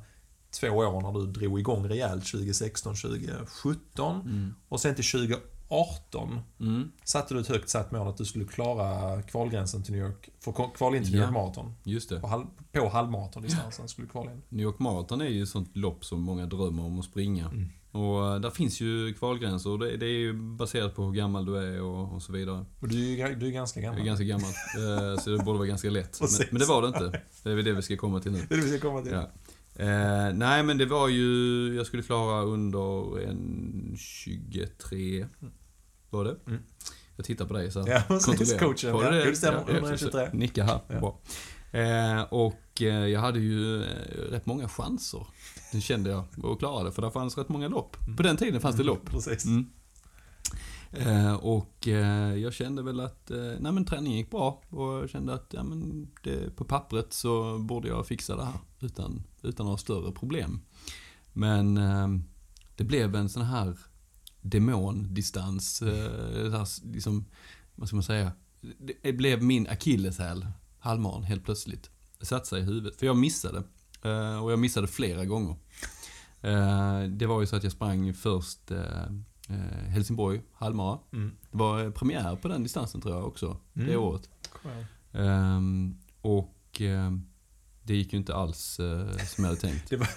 två år när du drog igång rejält 2016, 2017. Mm. Och sen till 2018 Mm. satte du ett högt satt mål att du skulle klara kvalgränsen till New York. För kval in till New Ja. York Marathon. Just det. På, halv, på halvmaratondistansen skulle du kvala in. New York Marathon är ju ett sånt lopp som många drömmer om att springa. Mm. Och eh, där finns ju kvalgränser och det, det är ju baserat på hur gammal du är och, och så vidare. Och du, är ju- du är ganska Jag gammal. är ganska gammal, eh, så det borde vara ganska lätt. Men, men det var det inte. Det är väl det vi ska komma till nu. Det är det vi ska komma till. Ja. Eh, nej men det var ju, jag skulle klara under en 23, var det? Mm. Jag tittar på dig så Ja, precis. Coachen. Var Ja, det det stämmer. Ja, Under en så- 23. Nicka här, Ja. bra. Eh, och eh, jag hade ju eh, rätt många chanser, det kände jag, att klara det. För det fanns rätt många lopp. På den tiden fanns det lopp. Precis. Mm. Eh, och eh, jag kände väl att eh, nej, men träningen gick bra och jag kände att ja, men det, på pappret så borde jag fixa det här utan, utan några större problem. Men eh, det blev en sån här demondistans, eh, här, liksom, vad ska man säga, det blev min akilleshäl, halvmaran, helt plötsligt. Det satte sig i huvudet, för jag missade. Eh, och jag missade flera gånger. Eh, det var ju så att jag sprang först eh, Helsingborg, halvmara. Mm. Det var eh, premiär på den distansen tror jag också, det Mm. året. Kom igen. Ehm, och ehm, det gick ju inte alls eh, som jag hade tänkt. Det var,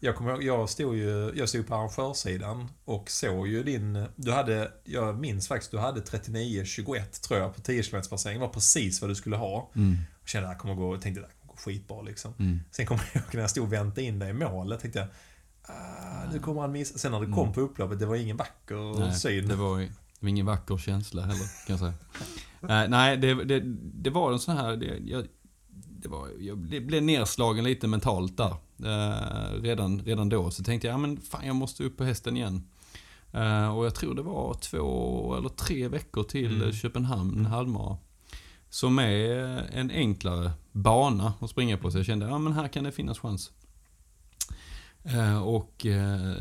jag kommer ihåg, jag stod ju jag stod på arrangörssidan och såg ju din... Du hade, jag minns faktiskt, du hade 39-21 tror jag på 10 km passering. Det var precis vad du skulle ha. Mm, Jag kände att det här kommer gå, jag tänkte det här kommer gå skitbra liksom. mm, Sen kommer jag ihåg när jag stod och väntade in dig i målet, tänkte jag ah, nu kommer han missa. Sen när det kom Mm. på upploppet, det var ingen vacker nej, syn. det var, det var ingen vacker känsla heller, kan jag säga. Eh, nej, det, det, det var en sån här... Det, jag, det var, jag blev- nedslagen lite mentalt där. Eh, redan, redan då. Så tänkte jag, ja men fan jag måste upp på hästen igen. Eh, och jag tror det var två eller tre veckor till Mm. Köpenhamn halvmara. Som är en enklare bana att springa på. Så jag kände, ja men här kan det finnas chans. Eh, och eh,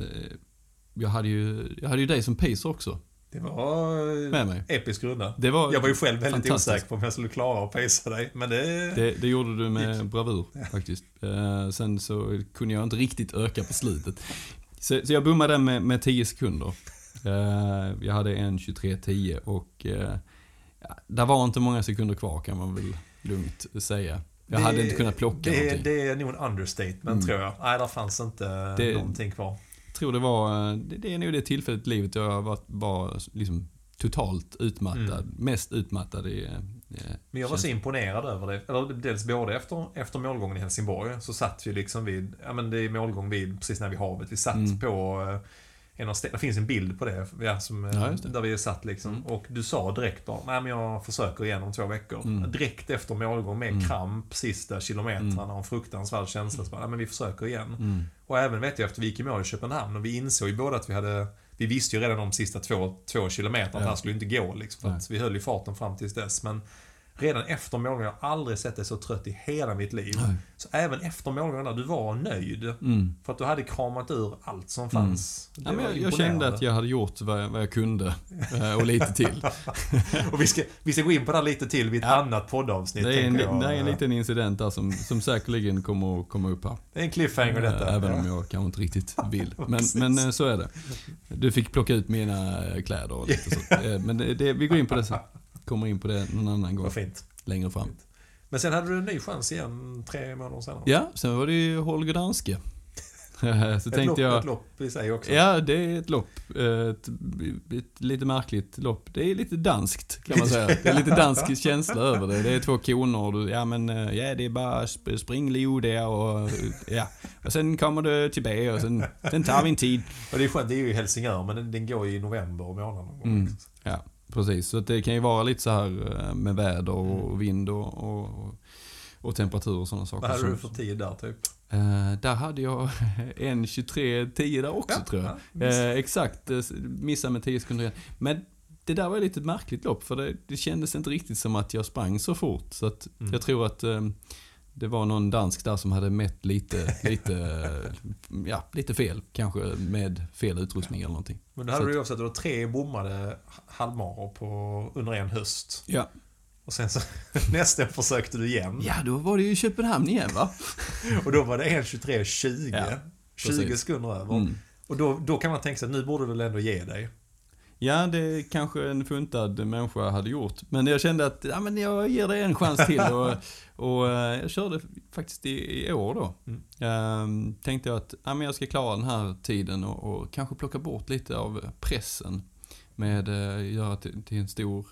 jag, hade ju, jag hade ju dig som pacer också. Det var Med mig. episk runda. Det var, Jag var ju själv väldigt osäker på om jag skulle klara att pacea dig, men det... Det, det gjorde du med bravur faktiskt. Eh, sen så kunde jag inte riktigt öka på slutet. Så, så jag bommade den med, med 10 sekunder. Jag hade en 23.10 och ja, där var inte många sekunder kvar kan man väl lugnt säga. Jag Det- hade inte kunnat plocka det, någonting. det är nog en understatement Mm. tror jag. Nej, där fanns inte Det- någonting kvar. Tror det var, det, det är nog det tillfället i livet jag var, var liksom totalt utmattad. Mm. Mest utmattad i... eh, Men jag var så imponerad över det. Eller dels både efter, efter målgången i Helsingborg så satt vi liksom vid, ja men det är målgång vid, precis när vid havet. Vi satt Mm. på eh, en av det finns en bild på det, ja, som, eh, Ja, det. där vi satt liksom. Mm. Och du sa direkt bara, nej men jag försöker igen om två veckor. Mm. Direkt efter målgång med Mm. kramp sista kilometrarna och en fruktansvärd känsla. Så bara, nej men vi försöker igen. Mm. Och även vet jag efter vi gick i mål i Köpenhamn och vi insåg ju båda att vi hade Vi visste ju redan de sista två, två kilometerna att Ja. det här skulle inte gå liksom. För vi höll ju farten fram tills dess. Men redan efter målgången, jag har aldrig sett dig så trött i hela mitt liv. Nej. Så även efter målgången där, du var nöjd. Mm. För att du hade kramat ur allt som fanns. Det Ja, jag, jag kände att jag hade gjort vad jag, vad jag kunde. eh, Och lite till. Och vi ska, vi ska gå in på det här lite till vid ett Ja. annat poddavsnitt. Det är, en, jag. det är en liten incident där som, som säkerligen kommer att komma upp här. Det är en cliffhanger detta. Eh, Även om Ja. jag kanske inte riktigt vill. Men, men eh, så är det. Du fick plocka ut mina kläder och lite så. Men det, det, vi går in på det sen. Kommer in på det någon annan gång Vad fint. längre fram. Men sen hade du en ny chans igen tre månader senare. Ja, sen var det ju Holger Danske. så ett, tänkte lopp, jag... ett lopp i sig också. Ja, det är ett lopp. Ett, ett lite märkligt lopp. Det är lite danskt kan man säga. Det är lite dansk känsla över det. Det är två koner ja men, eh, ja det är bara sp- spring Leo där och, ja. Och sen kommer du till B och sen, sen tar vi en tid. Och det är skönt, det är ju Helsingör men den, den går ju i november månad någon gång. Mm. Ja, precis. Så att det kan ju vara lite så här eh, med väder och vind och, och, och temperatur och sådana saker. Vad hade du för tid där typ? Eh, där hade jag en 23.10 där också tror jag. Ja, Eh, exakt, missade med 10 sekunder igen. Men det där var lite ett märkligt lopp för det, det kändes inte riktigt som att jag sprang så fort. Så att Mm. jag tror att eh, det var någon dansk där som hade mätt lite, lite, ja, lite fel. Kanske med fel utrustning eller någonting. Men då hade Så du också att du har tre bommade halvmaror på under en höst. Ja. Och sen så nästa år försökte du igen. ja, då var det ju Köpenhamn igen va? Och då var det 1.23.20. Ja, 20 precis. sekunder över. Mm. Och då, då kan man tänka sig att nu borde du väl ändå ge dig. Ja, det kanske en funtad människa hade gjort. Men jag kände att ja, men jag ger det en chans till. Och, och eh, jag körde faktiskt i, i år då. Mm. Ehm, tänkte jag att ja, men jag ska klara den här tiden och, och kanske plocka bort lite av pressen. Med uh, göra till, till en stor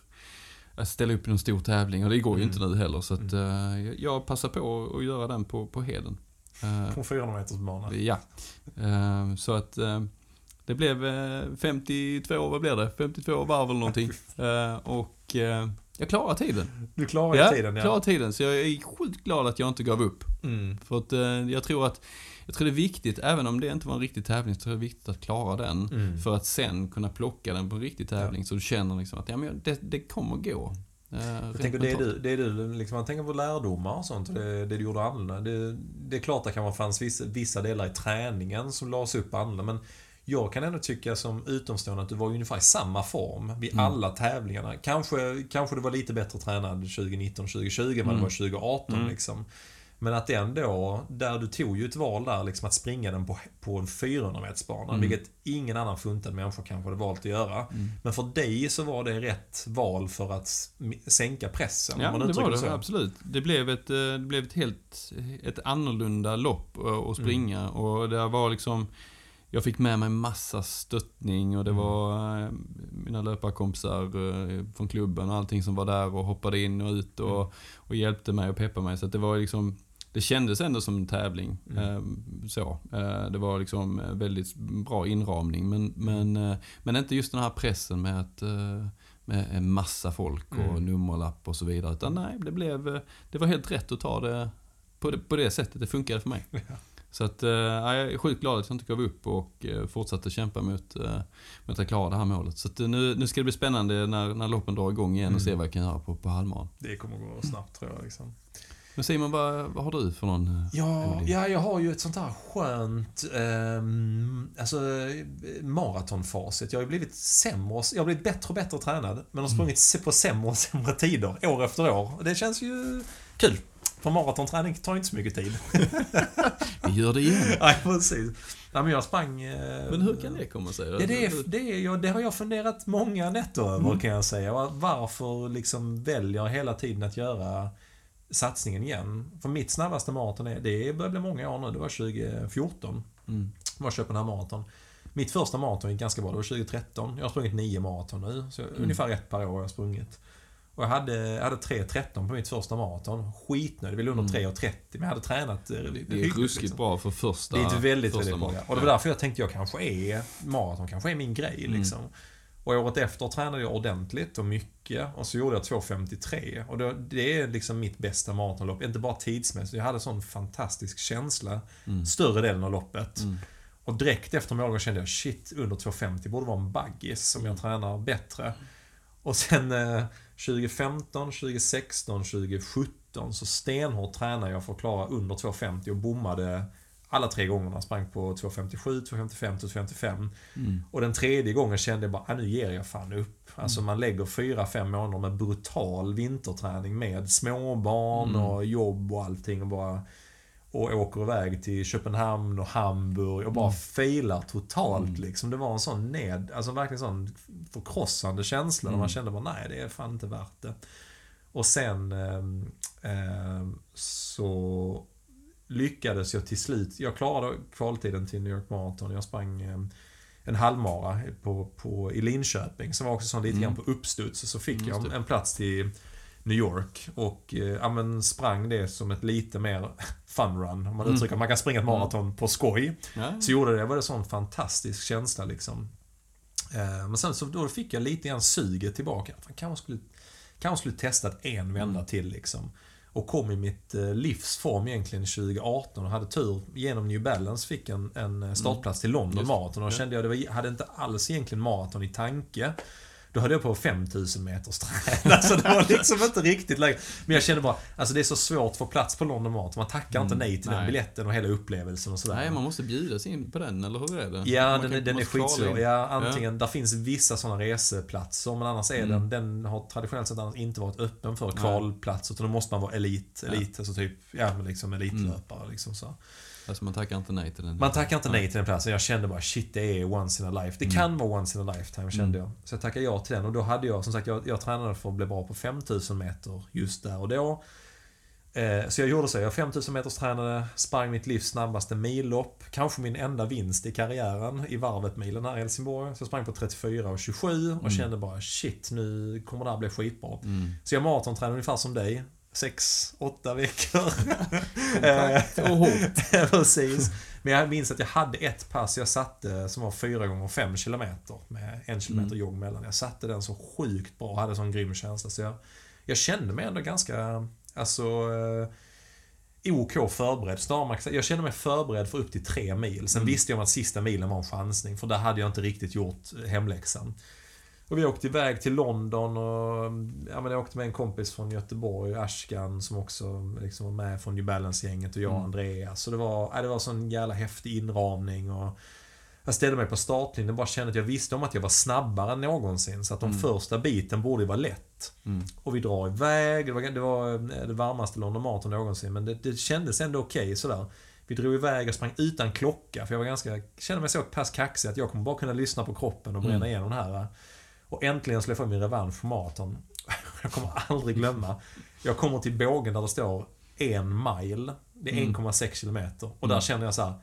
att ställa upp i en stor tävling och det går ju Mm. inte nu heller så att eh, jag passar på att göra den på, på heden. Eh, På 400 meters bana. Ja. Eh, Så att eh, det blev eh, 52, vad blev det? 52 varv eller någonting. Eh, Och eh, jag klarade tiden. Du klarade Ja, tiden ja. klarade tiden. Så jag är sjukt glad att jag inte gav upp. Mm. För att eh, jag tror att jag tror det är viktigt, även om det inte var en riktig tävling, så tror jag det är viktigt att klara den. Mm. För att sen kunna plocka den på en riktig tävling. Så du känner liksom att ja, men det, det kommer gå. Eh, Jag tänker det är du, det är du liksom, man tänker på lärdomar och sånt, det, det du gjorde annorlunda. Det, det är klart att det kan vara fanns vissa, vissa delar i träningen som lades upp annorlunda, men jag kan ändå tycka som utomstående att du var ungefär i samma form vid Mm. alla tävlingarna. Kanske, kanske du var lite bättre tränad 2019, 2020 än vad Mm. du var 2018 Mm. liksom. Men att ändå, där du tog ju ett val där liksom att springa den på, på en 400 metersbana, Mm. vilket ingen annan funtad människa kanske hade valt att göra. Mm. Men för dig så var det rätt val för att sänka pressen. Ja, det var det. så. Absolut. Det blev ett, eh, det blev ett helt ett annorlunda lopp att springa. Mm. Och det var liksom... Jag fick med mig massa stöttning och det Mm. var eh, mina löparkompisar eh, från klubben och allting som var där och hoppade in och ut och, Mm. och hjälpte mig och peppade mig. Så det var liksom... Det kändes ändå som en tävling. Mm. eh, Så. Eh, Det var liksom väldigt bra inramning. Men, men, eh, men inte just den här pressen med att med en massa folk och Mm. nummerlapp och så vidare. Utan nej, det blev... Det var helt rätt att ta det på det, på det sättet. Det funkade för mig. Ja. Så att, eh, ja, jag är sjukt glad att jag inte gav upp och eh, fortsatte kämpa mot, eh, mot att klara det här målet. Så att, eh, nu, nu ska det bli spännande när, när loppen drar igång igen och Mm. se vad jag kan göra på, på halvmaran. Det kommer gå snabbt tror jag. Liksom. Men Simon, vad, vad har du för någon? eh, Ja, ja, jag har ju ett sånt här skönt ehm, alltså, maratonfacit. Jag har ju blivit sämre, och- jag har blivit bättre och bättre tränad. Men har sprungit se- på sämre och sämre tider, år efter år. Det känns ju kul. För maratonträning tar inte så mycket tid. Vi gör det igen. Nej, precis. Nej, men jag sprang... eh, Men hur kan det komma sig? Ja, det, är, det, är, ja, det har jag funderat många nätter över Mm. kan jag säga. Va- Varför liksom väljer jag hela tiden att göra satsningen igen? För mitt snabbaste maraton, är, det börjar bli många år nu, det var 2014. Mm. Det var Köpenhamn maraton. Mitt första maraton gick ganska bra, det var 2013. Jag har sprungit nio maraton nu, så Mm. ungefär ett per år har jag sprungit. Och jag hade, jag hade 3.13 på mitt första maraton. Skitnöjd, det ville under Mm. 3.30 men jag hade tränat eh, Det är hyggligt, ruskigt liksom. bra för första Det är väldigt, första väldigt bra. målet. Och det var därför jag tänkte jag kanske är maraton, kanske är min grej Mm. liksom. Och året efter tränade jag ordentligt och mycket och så gjorde jag 2.53. Och det, det är liksom mitt bästa maratonlopp. Inte bara tidsmässigt, jag hade sån fantastisk känsla Mm. större delen av loppet. Mm. Och direkt efter målgång kände jag shit, under 2.50 borde vara en baggis om Mm. jag tränar bättre. Och sen eh, 2015, 2016, 2017 så stenhårt tränade jag för att klara under 2.50 och bommade alla tre gångerna. Sprang på 2.57, 2.55, 2.55. Mm. Och den tredje gången kände jag bara, ah, nu ger jag fan upp. Alltså man lägger fyra, fem månader med brutal vinterträning med småbarn Mm. och jobb och allting och bara och åker iväg till Köpenhamn och Hamburg och bara Mm. failar totalt Mm. liksom. Det var en sån ned, alltså verkligen sån förkrossande känsla där man Mm. kände bara, nej det är fan inte värt det. Och sen ehm, så lyckades jag till slut, jag klarade kvaltiden till New York Marathon. Jag sprang ehm, en halvmara på, på, i Linköping som var också sån lite Mm. grann på uppstuds. Så fick Mm, jag en plats till New York och eh, ja, men sprang det som ett lite mer fun run. Om man Mm. uttrycker Man kan springa ett maraton på skoj. Ja. Så gjorde det, det var en sån fantastisk känsla liksom. Eh, Men sen så då fick jag lite grann suget tillbaka. Fan, kanske skulle, kanske skulle testat en vända Mm. till liksom. Och kom i mitt eh, livs form egentligen 2018 och hade tur genom New Balance fick en, en startplats till London Just, Marathon. Och då kände jag det var, hade inte alls egentligen maraton i tanke. Då höll jag på 5000 meters träna, så det var liksom inte riktigt läge. Men jag kände bara, alltså det är så svårt att få plats på London Marathon. Man tackar inte nej till den nej. biljetten och hela upplevelsen och sådär. Nej, man måste bjuda sig in på den, eller hur är det? Ja, Man den, kan- är- den är skitsvår. Ja, antingen, där finns vissa sådana reseplatser, men annars är Mm. den, den har traditionellt sett inte varit öppen för kvalplats, utan då måste man vara elit, Ja. elit, alltså typ, ja men liksom elitlöpare liksom så. Alltså man tackar inte nej till den. Man tackar inte nej till den platsen. Jag kände bara shit, det är once in a life. Det kan vara once in a lifetime kände jag. Så jag tackade ja till den och då hade jag, som sagt, jag, jag tränade för att bli bra på 5000 meter just där och då. Eh, så jag gjorde så. Jag 5000 meters tränade, sprang mitt livs snabbaste millopp. Kanske min enda vinst i karriären i varvet milen här i Helsingborg. Så jag sprang på 34 och 27 och kände bara shit, nu kommer det här bli skitbra. Mm. Så jag maratontränade ungefär som dig. 6-8 veckor. Eh, Och hårt. Precis. Men jag minns att jag hade ett pass jag satte som var 4 gånger 5 km med en kilometer Mm. jogg mellan. Jag satte den så sjukt bra och hade sån grym känsla. Så jag, jag kände mig ändå ganska, alltså eh, OK förberedd. Snarare, jag kände mig förberedd för upp till tre mil. Sen Mm. visste jag om att sista milen var en chansning, för där hade jag inte riktigt gjort hemläxan. Och vi åkte iväg till London och ja, men jag åkte med en kompis från Göteborg, Ashkan, som också liksom var med från New Balance-gänget och jag och Mm. Andreas. Så det var, ja, det var sån jävla häftig inramning och jag ställde mig på startlinjen och bara kände att jag visste om att jag var snabbare än någonsin. Så att de Mm. första biten borde ju vara lätt. Mm. Och vi drar iväg. Det var det, var det varmaste London Marathon någonsin. Men det, det kändes ändå okej sådär. Vi drog iväg och sprang utan klocka. För jag var ganska, kände mig så pass kaxig att jag kommer bara kunna lyssna på kroppen och bränna Mm. igenom det här. Och äntligen skulle jag få min revansch för maraton. Jag kommer aldrig glömma. Jag kommer till bågen där det står en mile. Det är Mm. 1,6 kilometer. Och där Mm. känner jag så här.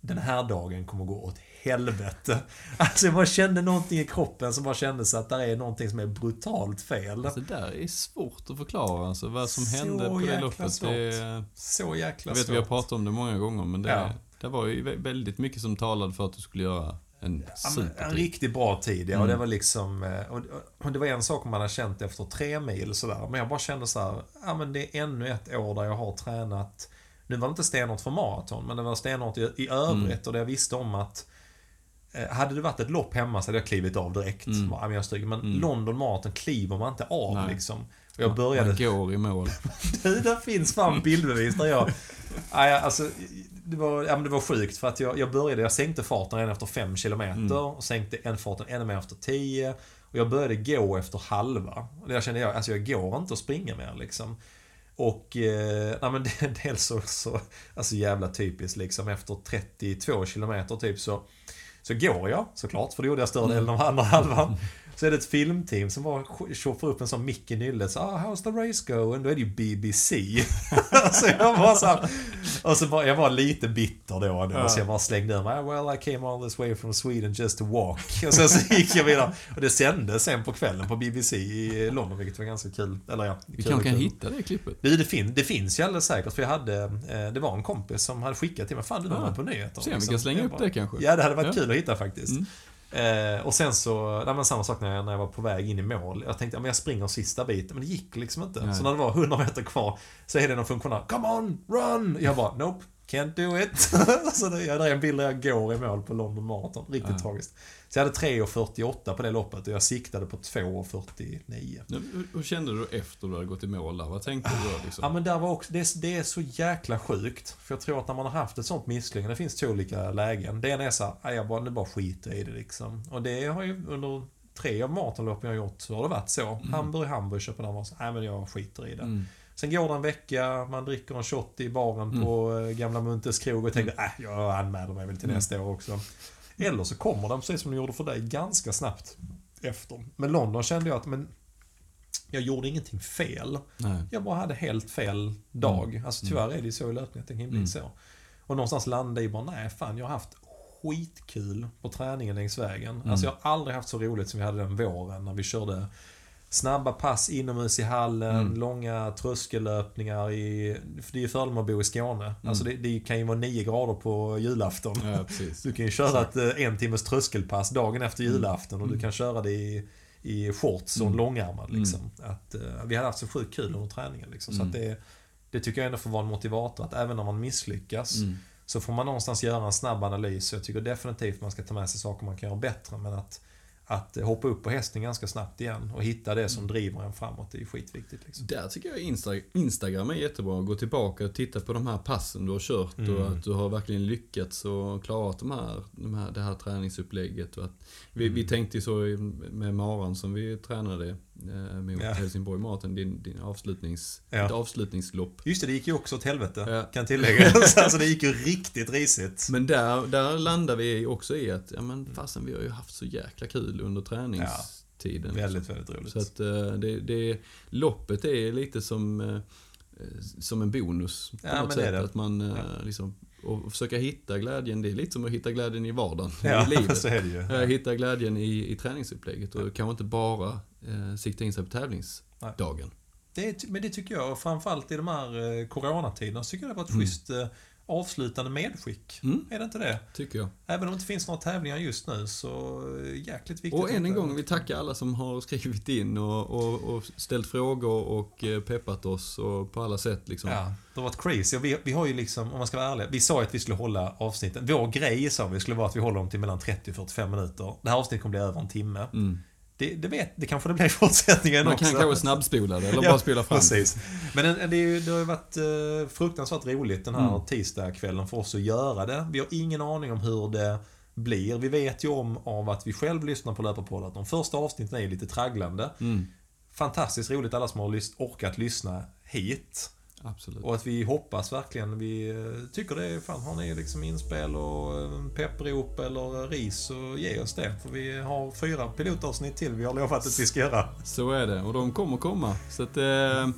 Den här dagen kommer gå åt helvete. Alltså jag bara kände någonting i kroppen som bara kändes att det är någonting som är brutalt fel. Alltså det där är svårt att förklara alltså, vad som Så hände på det loppet. svårt. Det, Så jäkla jag vet svårt. vi har pratat om det många gånger men det, Ja. det var ju vä- väldigt mycket som talade för att du skulle göra en Ja, en riktigt bra tid, ja. Och Mm. det var liksom... eh, Och, och det var en sak man hade känt efter tre mil sådär. Men jag bara kände så här, ja men det är ännu ett år där jag har tränat. Nu var det inte stenhårt för maraton, men det var stenhårt i, i övrigt. Mm. Och det jag visste om att eh, hade det varit ett lopp hemma så hade jag klivit av direkt. Mm. Bara, jag stryker. men Mm. London Marathon kliver man inte av Nej. liksom. Och jag började... Man går i mål. Du, där finns fan bildbevis där jag... Alltså, det, var, ja, men det var sjukt för att jag, jag började, jag sänkte farten redan efter 5 km Mm. och sänkte en farten ännu mer efter 10. Och jag började gå efter halva. Och där kände jag, alltså jag går inte att springa mer liksom. Och, eh, nej men det- dels så, så, alltså jävla typiskt liksom efter 32 km typ så, så går jag såklart, för det gjorde jag större delen av andra halvan. Så är det ett filmteam som bara tjoffar upp en sån mick i nyllet. Så, ah, how's the race going? Då är det ju BBC. så jag var så här, Och så var jag var lite bitter då. då Så jag bara slängde ur mig. "Ah, Well, I came all this way from Sweden just to walk. Och sen så gick jag vidare. Och det sändes sen på kvällen på BBC i London, vilket var ganska kul. Eller ja, Vi kul kanske och kan hitta det klippet. Du, det, fin det finns ju alldeles säkert, för jag hade, eh, det var en kompis som hade skickat till mig, fan du var Ja. på nyheter. Se om vi kan slänga upp bara- det kanske. Ja, det hade varit Ja. kul att hitta faktiskt. Mm. Eh, och sen så, nej, men samma sak när jag, när jag var på väg in i mål. Jag tänkte, ja, men jag springer sista biten, men det gick liksom inte. Nej. Så när det var 100 meter kvar, så är det någon funktionär, Come on, run! Jag bara, nope, can't do it. så det, jag drev en bild där jag går i mål på London Marathon. Riktigt Ja. tragiskt. Så jag hade 3.48 på det loppet och jag siktade på 2.49. Nu, hur- kände du efter du hade gått i mål där? Vad tänkte du då liksom? Ja men där var också, det är, det är så jäkla sjukt. För jag tror att när man har haft ett sånt misslyckande, det finns två olika lägen. Det ena är såhär, "Nej, jag bara, nu bara skiter i det liksom. Och det har ju under tre av maratonloppen jag har gjort så har det varit så. Hamburg, Hamburg, Köpenhamn var så, nej men jag skiter i det. Mm. Sen går det en vecka, man dricker en shot i baren på eh, gamla Muntes krog och tänker, äh, jag anmäler mig väl till Mm. nästa år också. Eller så kommer den, precis som de gjorde för dig, ganska snabbt efter. Men London kände jag att, men jag gjorde ingenting fel. Nej. Jag bara hade helt fel dag. Mm. Alltså tyvärr är det så i löpning att det kan bli Mm. så. Och någonstans landade i bara, nej fan jag har haft skitkul på träningen längs vägen. Mm. Alltså jag har aldrig haft så roligt som vi hade den våren när vi körde snabba pass inomhus i hallen, Mm. långa tröskellöpningar i... För det är ju fördel med att bo i Skåne. Alltså det, det kan ju vara 9 grader på julafton. Ja. Du kan ju köra ett eh, en timmes tröskelpass dagen efter julafton och du Mm. kan köra det i, i shorts och Mm. långärmad. Liksom. Att, eh, vi hade haft så sjukt kul under träningen. Liksom, Så Mm. att det, Det tycker jag ändå får vara en motivator att även när man misslyckas Mm. så får man någonstans göra en snabb analys. Jag tycker definitivt man ska ta med sig saker man kan göra bättre men att, att hoppa upp på hästen ganska snabbt igen och hitta det som driver en framåt det är skitviktigt. Liksom. Där tycker jag Insta Instagram är jättebra. Gå tillbaka och titta på de här passen du har kört Mm. och att du har verkligen lyckats och klarat de här, de här, det här träningsupplägget. Och att, vi, vi Mm. tänkte ju så med Maran som vi tränade mot Ja. Helsingborg Marathon, din, din avslutnings, Ja. ditt avslutningslopp. Just det, det gick ju också åt helvete. Ja. Kan tilläggas. alltså det gick ju riktigt risigt. Men där, där landar vi också i att, ja men fasen vi har ju haft så jäkla kul under träningstiden. Väldigt, väldigt roligt. Så att eh, det, det, loppet är lite som, eh, som en bonus på Ja, något sätt. Att man eh, Ja. liksom, och försöka hitta glädjen, det är lite som att hitta glädjen i vardagen, ja, i livet. så är det ju. Hitta glädjen i, i träningsupplägget och kanske inte bara eh, sikta in sig på tävlingsdagen. Det men det tycker jag, framförallt i de här eh, coronatiderna, så tycker jag det var ett Mm. schysst eh, avslutande medskick. Mm, Är det inte det? tycker jag. Även om det inte finns några tävlingar just nu så eh, jäkligt viktigt. Och än en att- gång, vi tackar alla som har skrivit in och, och, och ställt frågor och eh, peppat oss och på alla sätt liksom. Ja, det har varit crazy. Vi, vi har ju liksom, om man ska vara ärlig, vi sa ju att vi skulle hålla avsnitten. Vår grej sa vi skulle vara att vi håller dem till mellan 30 och 45 minuter. Det här avsnittet kommer bli över en timme. Mm. Det, det, vet, det kanske det blir i fortsättningen Man också. kan kanske snabbspola det eller Ja, bara spela fram. Precis. Men det, är det har ju varit eh, fruktansvärt roligt den här Mm. tisdagskvällen för oss att göra det. Vi har ingen aning om hur det blir. Vi vet ju om av att vi själv lyssnar på Löparpodden att de första avsnitten är lite tragglande. Mm. Fantastiskt roligt alla som har orkat lyssna hit. Absolut. Och att vi hoppas verkligen, vi eh, tycker det är, fan har ni liksom inspel och eh, pepprop eller ris så ge oss det. För vi har fyra pilotavsnitt till vi har lovat att vi ska göra. Så är det och de kommer komma. Så att, eh,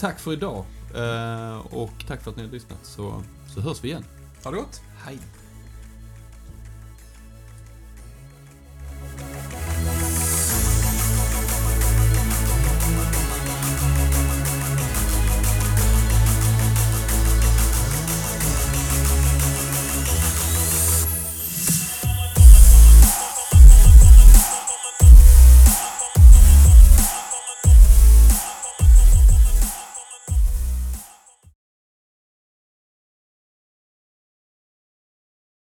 tack för idag. Eh, och tack för att ni har lyssnat. Så, så hörs vi igen. Ha det gott! Hej.